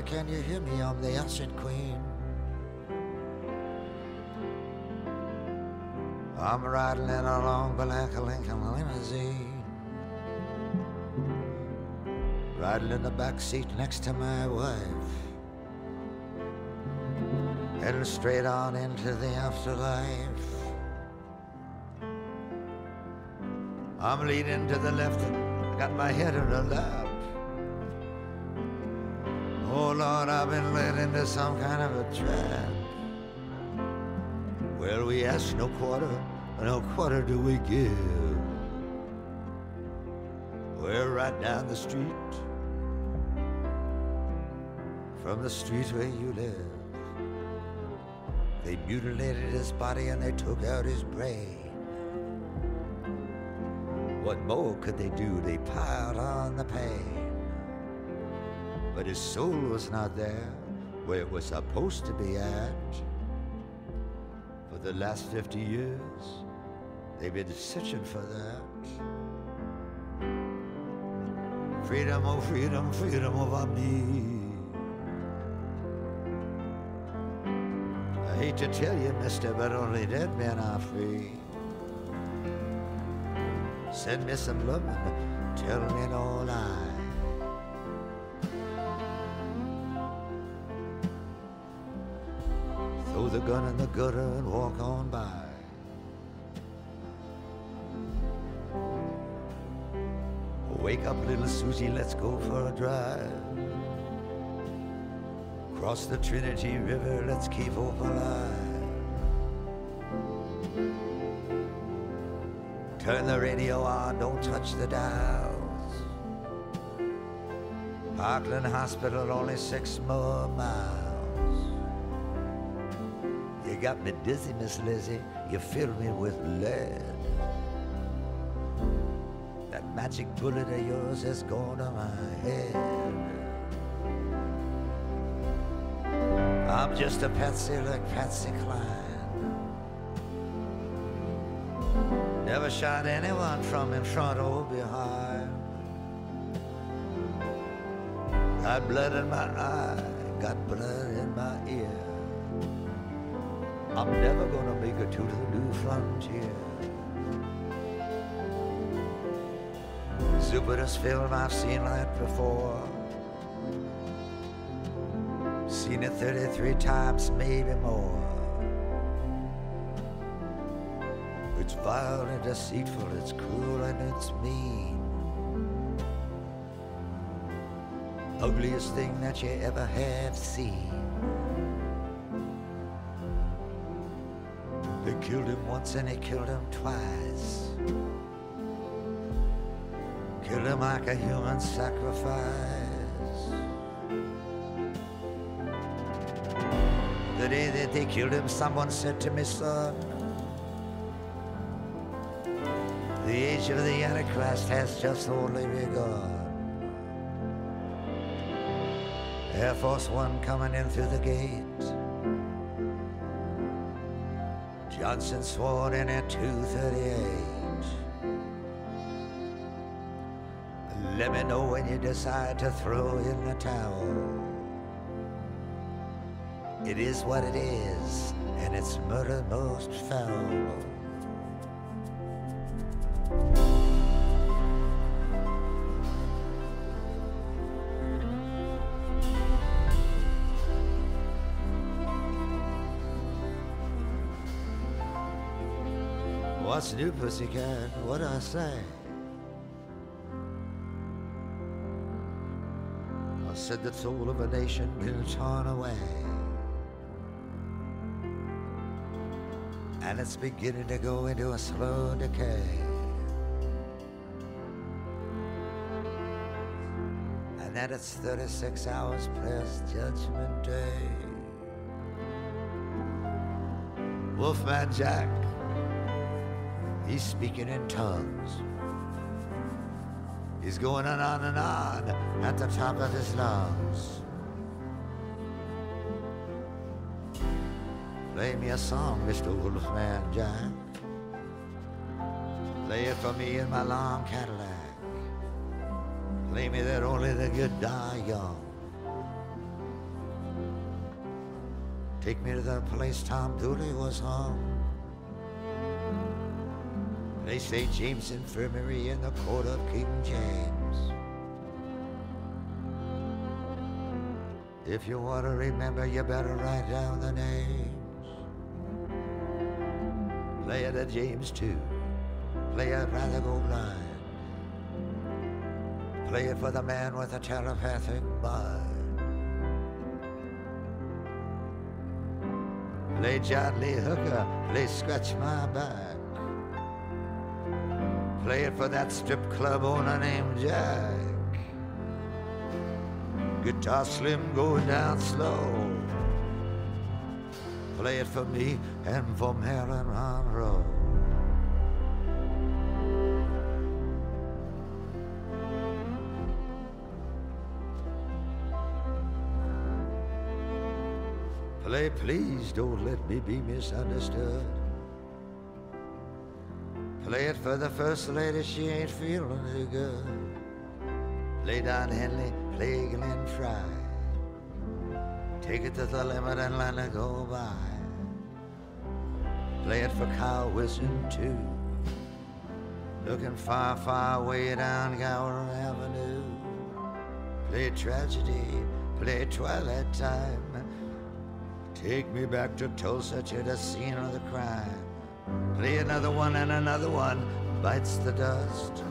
Can you hear me? I'm the ancient queen. I'm riding in a long black Lincoln limousine. Riding in the back seat next to my wife. Heading straight on into the afterlife. I'm leaning to the left got my head in her lap. I've been led into some kind of a trap. Well, we ask no quarter, no quarter do we give. We're right down the street from the street where you live. They mutilated his body and they took out his brain. What more could they do? They piled on the pain. But his soul was not there where it was supposed to be at. For the last 50 years, they've been searching for that. Freedom, oh freedom, freedom of over me. I hate to tell you, mister, but only dead men are free. Send me some love, tell me no lie. The gun in the gutter and walk on by. Wake up, little Susie, let's go for a drive. Cross the Trinity River, let's keep hope alive. Turn the radio on, don't touch the dials. Parkland Hospital, only six more miles. Got me dizzy, Miss Lizzie. You fill me with lead. That magic bullet of yours has gone to my head. I'm just a patsy like Patsy Cline. Never shot anyone from in front or behind. Got blood in my eye, got blood gonna to the new frontier. Stupidest film I've seen that before. Seen it 33 times, maybe more. It's vile and deceitful, it's cruel and it's mean. Ugliest thing that you ever have seen. Killed him once and he killed him twice. Killed him like a human sacrifice. The day that they killed him, someone said to me, son, the age of the Antichrist has just only begun. Air Force One coming in through the gate. Johnson sworn in at 238. Let me know when you decide to throw in the towel. It is what it is, and it's murder most foul. What's new, pussycat? What I say? I said the soul of a nation will turn away. And it's beginning to go into a slow decay. And that it's 36 hours past Judgment Day. Wolfman Jack, he's speaking in tongues. He's going on and on and on at the top of his lungs. Play me a song, Mr. Wolfman Jack. Play it for me in my long Cadillac. Play me that only the good die young. Take me to the place Tom Dooley was hung. Play say James Infirmary in the court of King James. If you want to remember, you better write down the names. Play it at James too. Play it rather go blind. Play it for the man with a telepathic mind. Play John Lee Hooker, play Scratch My Back. Play it for that strip club owner named Jack. Guitar slim going down slow. Play it for me and for Marilyn Monroe. Play, please don't let me be misunderstood. Play it for the first lady, she ain't feeling too good. Play Don Henley, play Glenn Fry. Take it to the limit and let it go by. Play it for Kyle Wilson too. Looking far, far way down Gower Avenue. Play tragedy, play twilight time. Take me back to Tulsa to the scene of the crime. Play another one and another one bites the dust.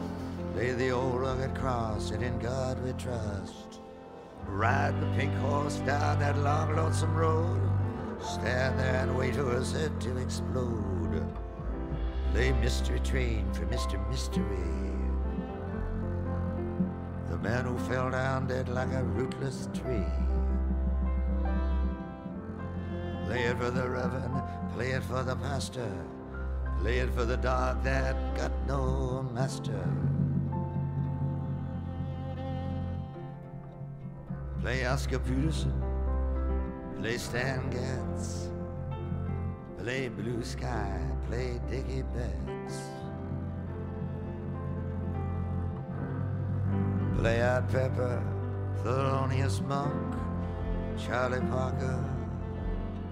Play the old rugged cross and in God we trust. Ride the pink horse down that long lonesome road. Stand there and wait for head to explode. Play Mystery Train for Mr. Mystery. The man who fell down dead like a rootless tree. Play it for the reverend, play it for the pastor, play it for the dog that got no master. Play Oscar Peterson, play Stan Getz, play Blue Sky, play Dickie Betts. Play Art Pepper, Thelonious Monk, Charlie Parker,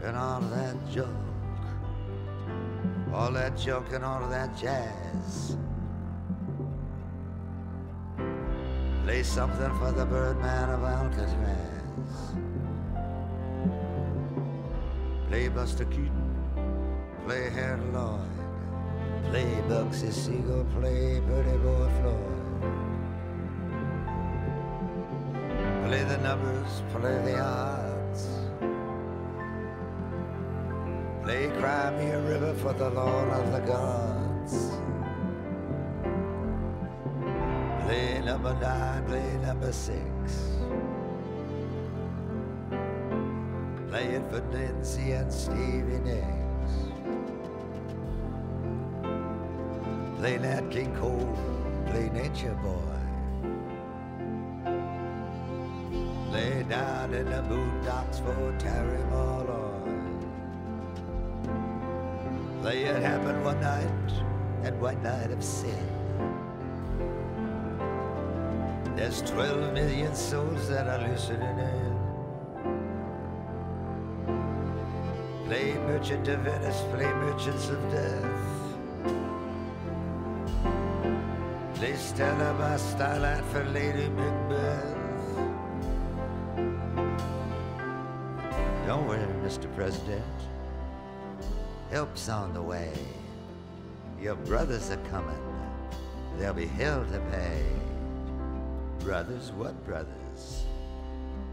and all that junk. All that junk and all of that jazz. Play something for the Birdman of Alcatraz. Play Buster Keaton, play Harold Lloyd, play Bugsy Siegel, play Pretty Boy Floyd. Play the numbers, play the odds. Play Cry Me a River for the Lord of the Gods. Play number nine, play number six. Play it for Nancy and Stevie Nicks. Play Nat King Cole, play Nature Boy. Lay down in the boondocks for Terry Malloy. It happened one night, and one night of sin. There's 12 million souls that are listening in. Play Merchant of Venice, play Merchants of Death. Play Stella by Starlight for Lady Macbeth. Don't worry, Mr. President. Help's on the way. Your brothers are coming. There'll be hell to pay. Brothers, what brothers?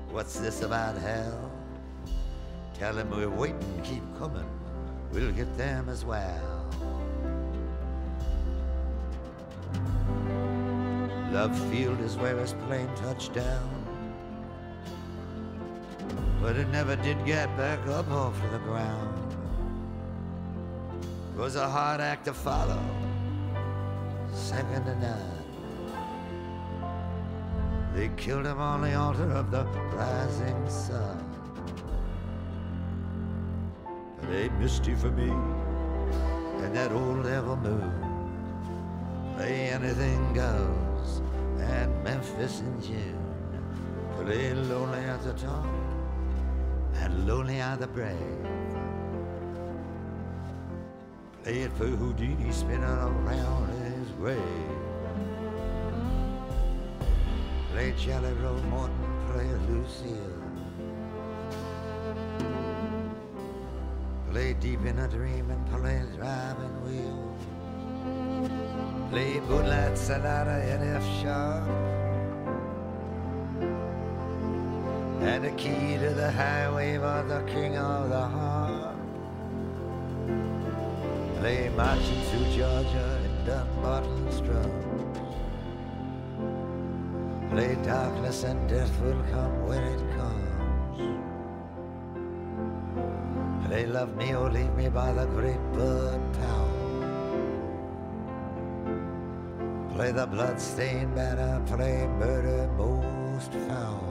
What's this about hell? Tell them we're waiting, keep coming. We'll get them as well. Love Field is where his plane touched down. But it never did get back up off the ground. Was a hard act to follow. Second to none. They killed him on the altar of the rising sun. But they misty for me and that old devil moon. Play anything goes at Memphis in June. Play lonely at the top and lonely are the brave. Play for Houdini spinning around his grave. Play Jelly Roll Morton, play Lucille. Play deep in a dream and play driving wheel. Play Moonlight Sonata in F sharp. And the key to the highway was the king of the harp. Play marching through Georgia in Dunbarton strums. Play darkness and death will come when it comes. Play love me or leave me by the great bird pound. Play the blood-stained banner, play murder most foul.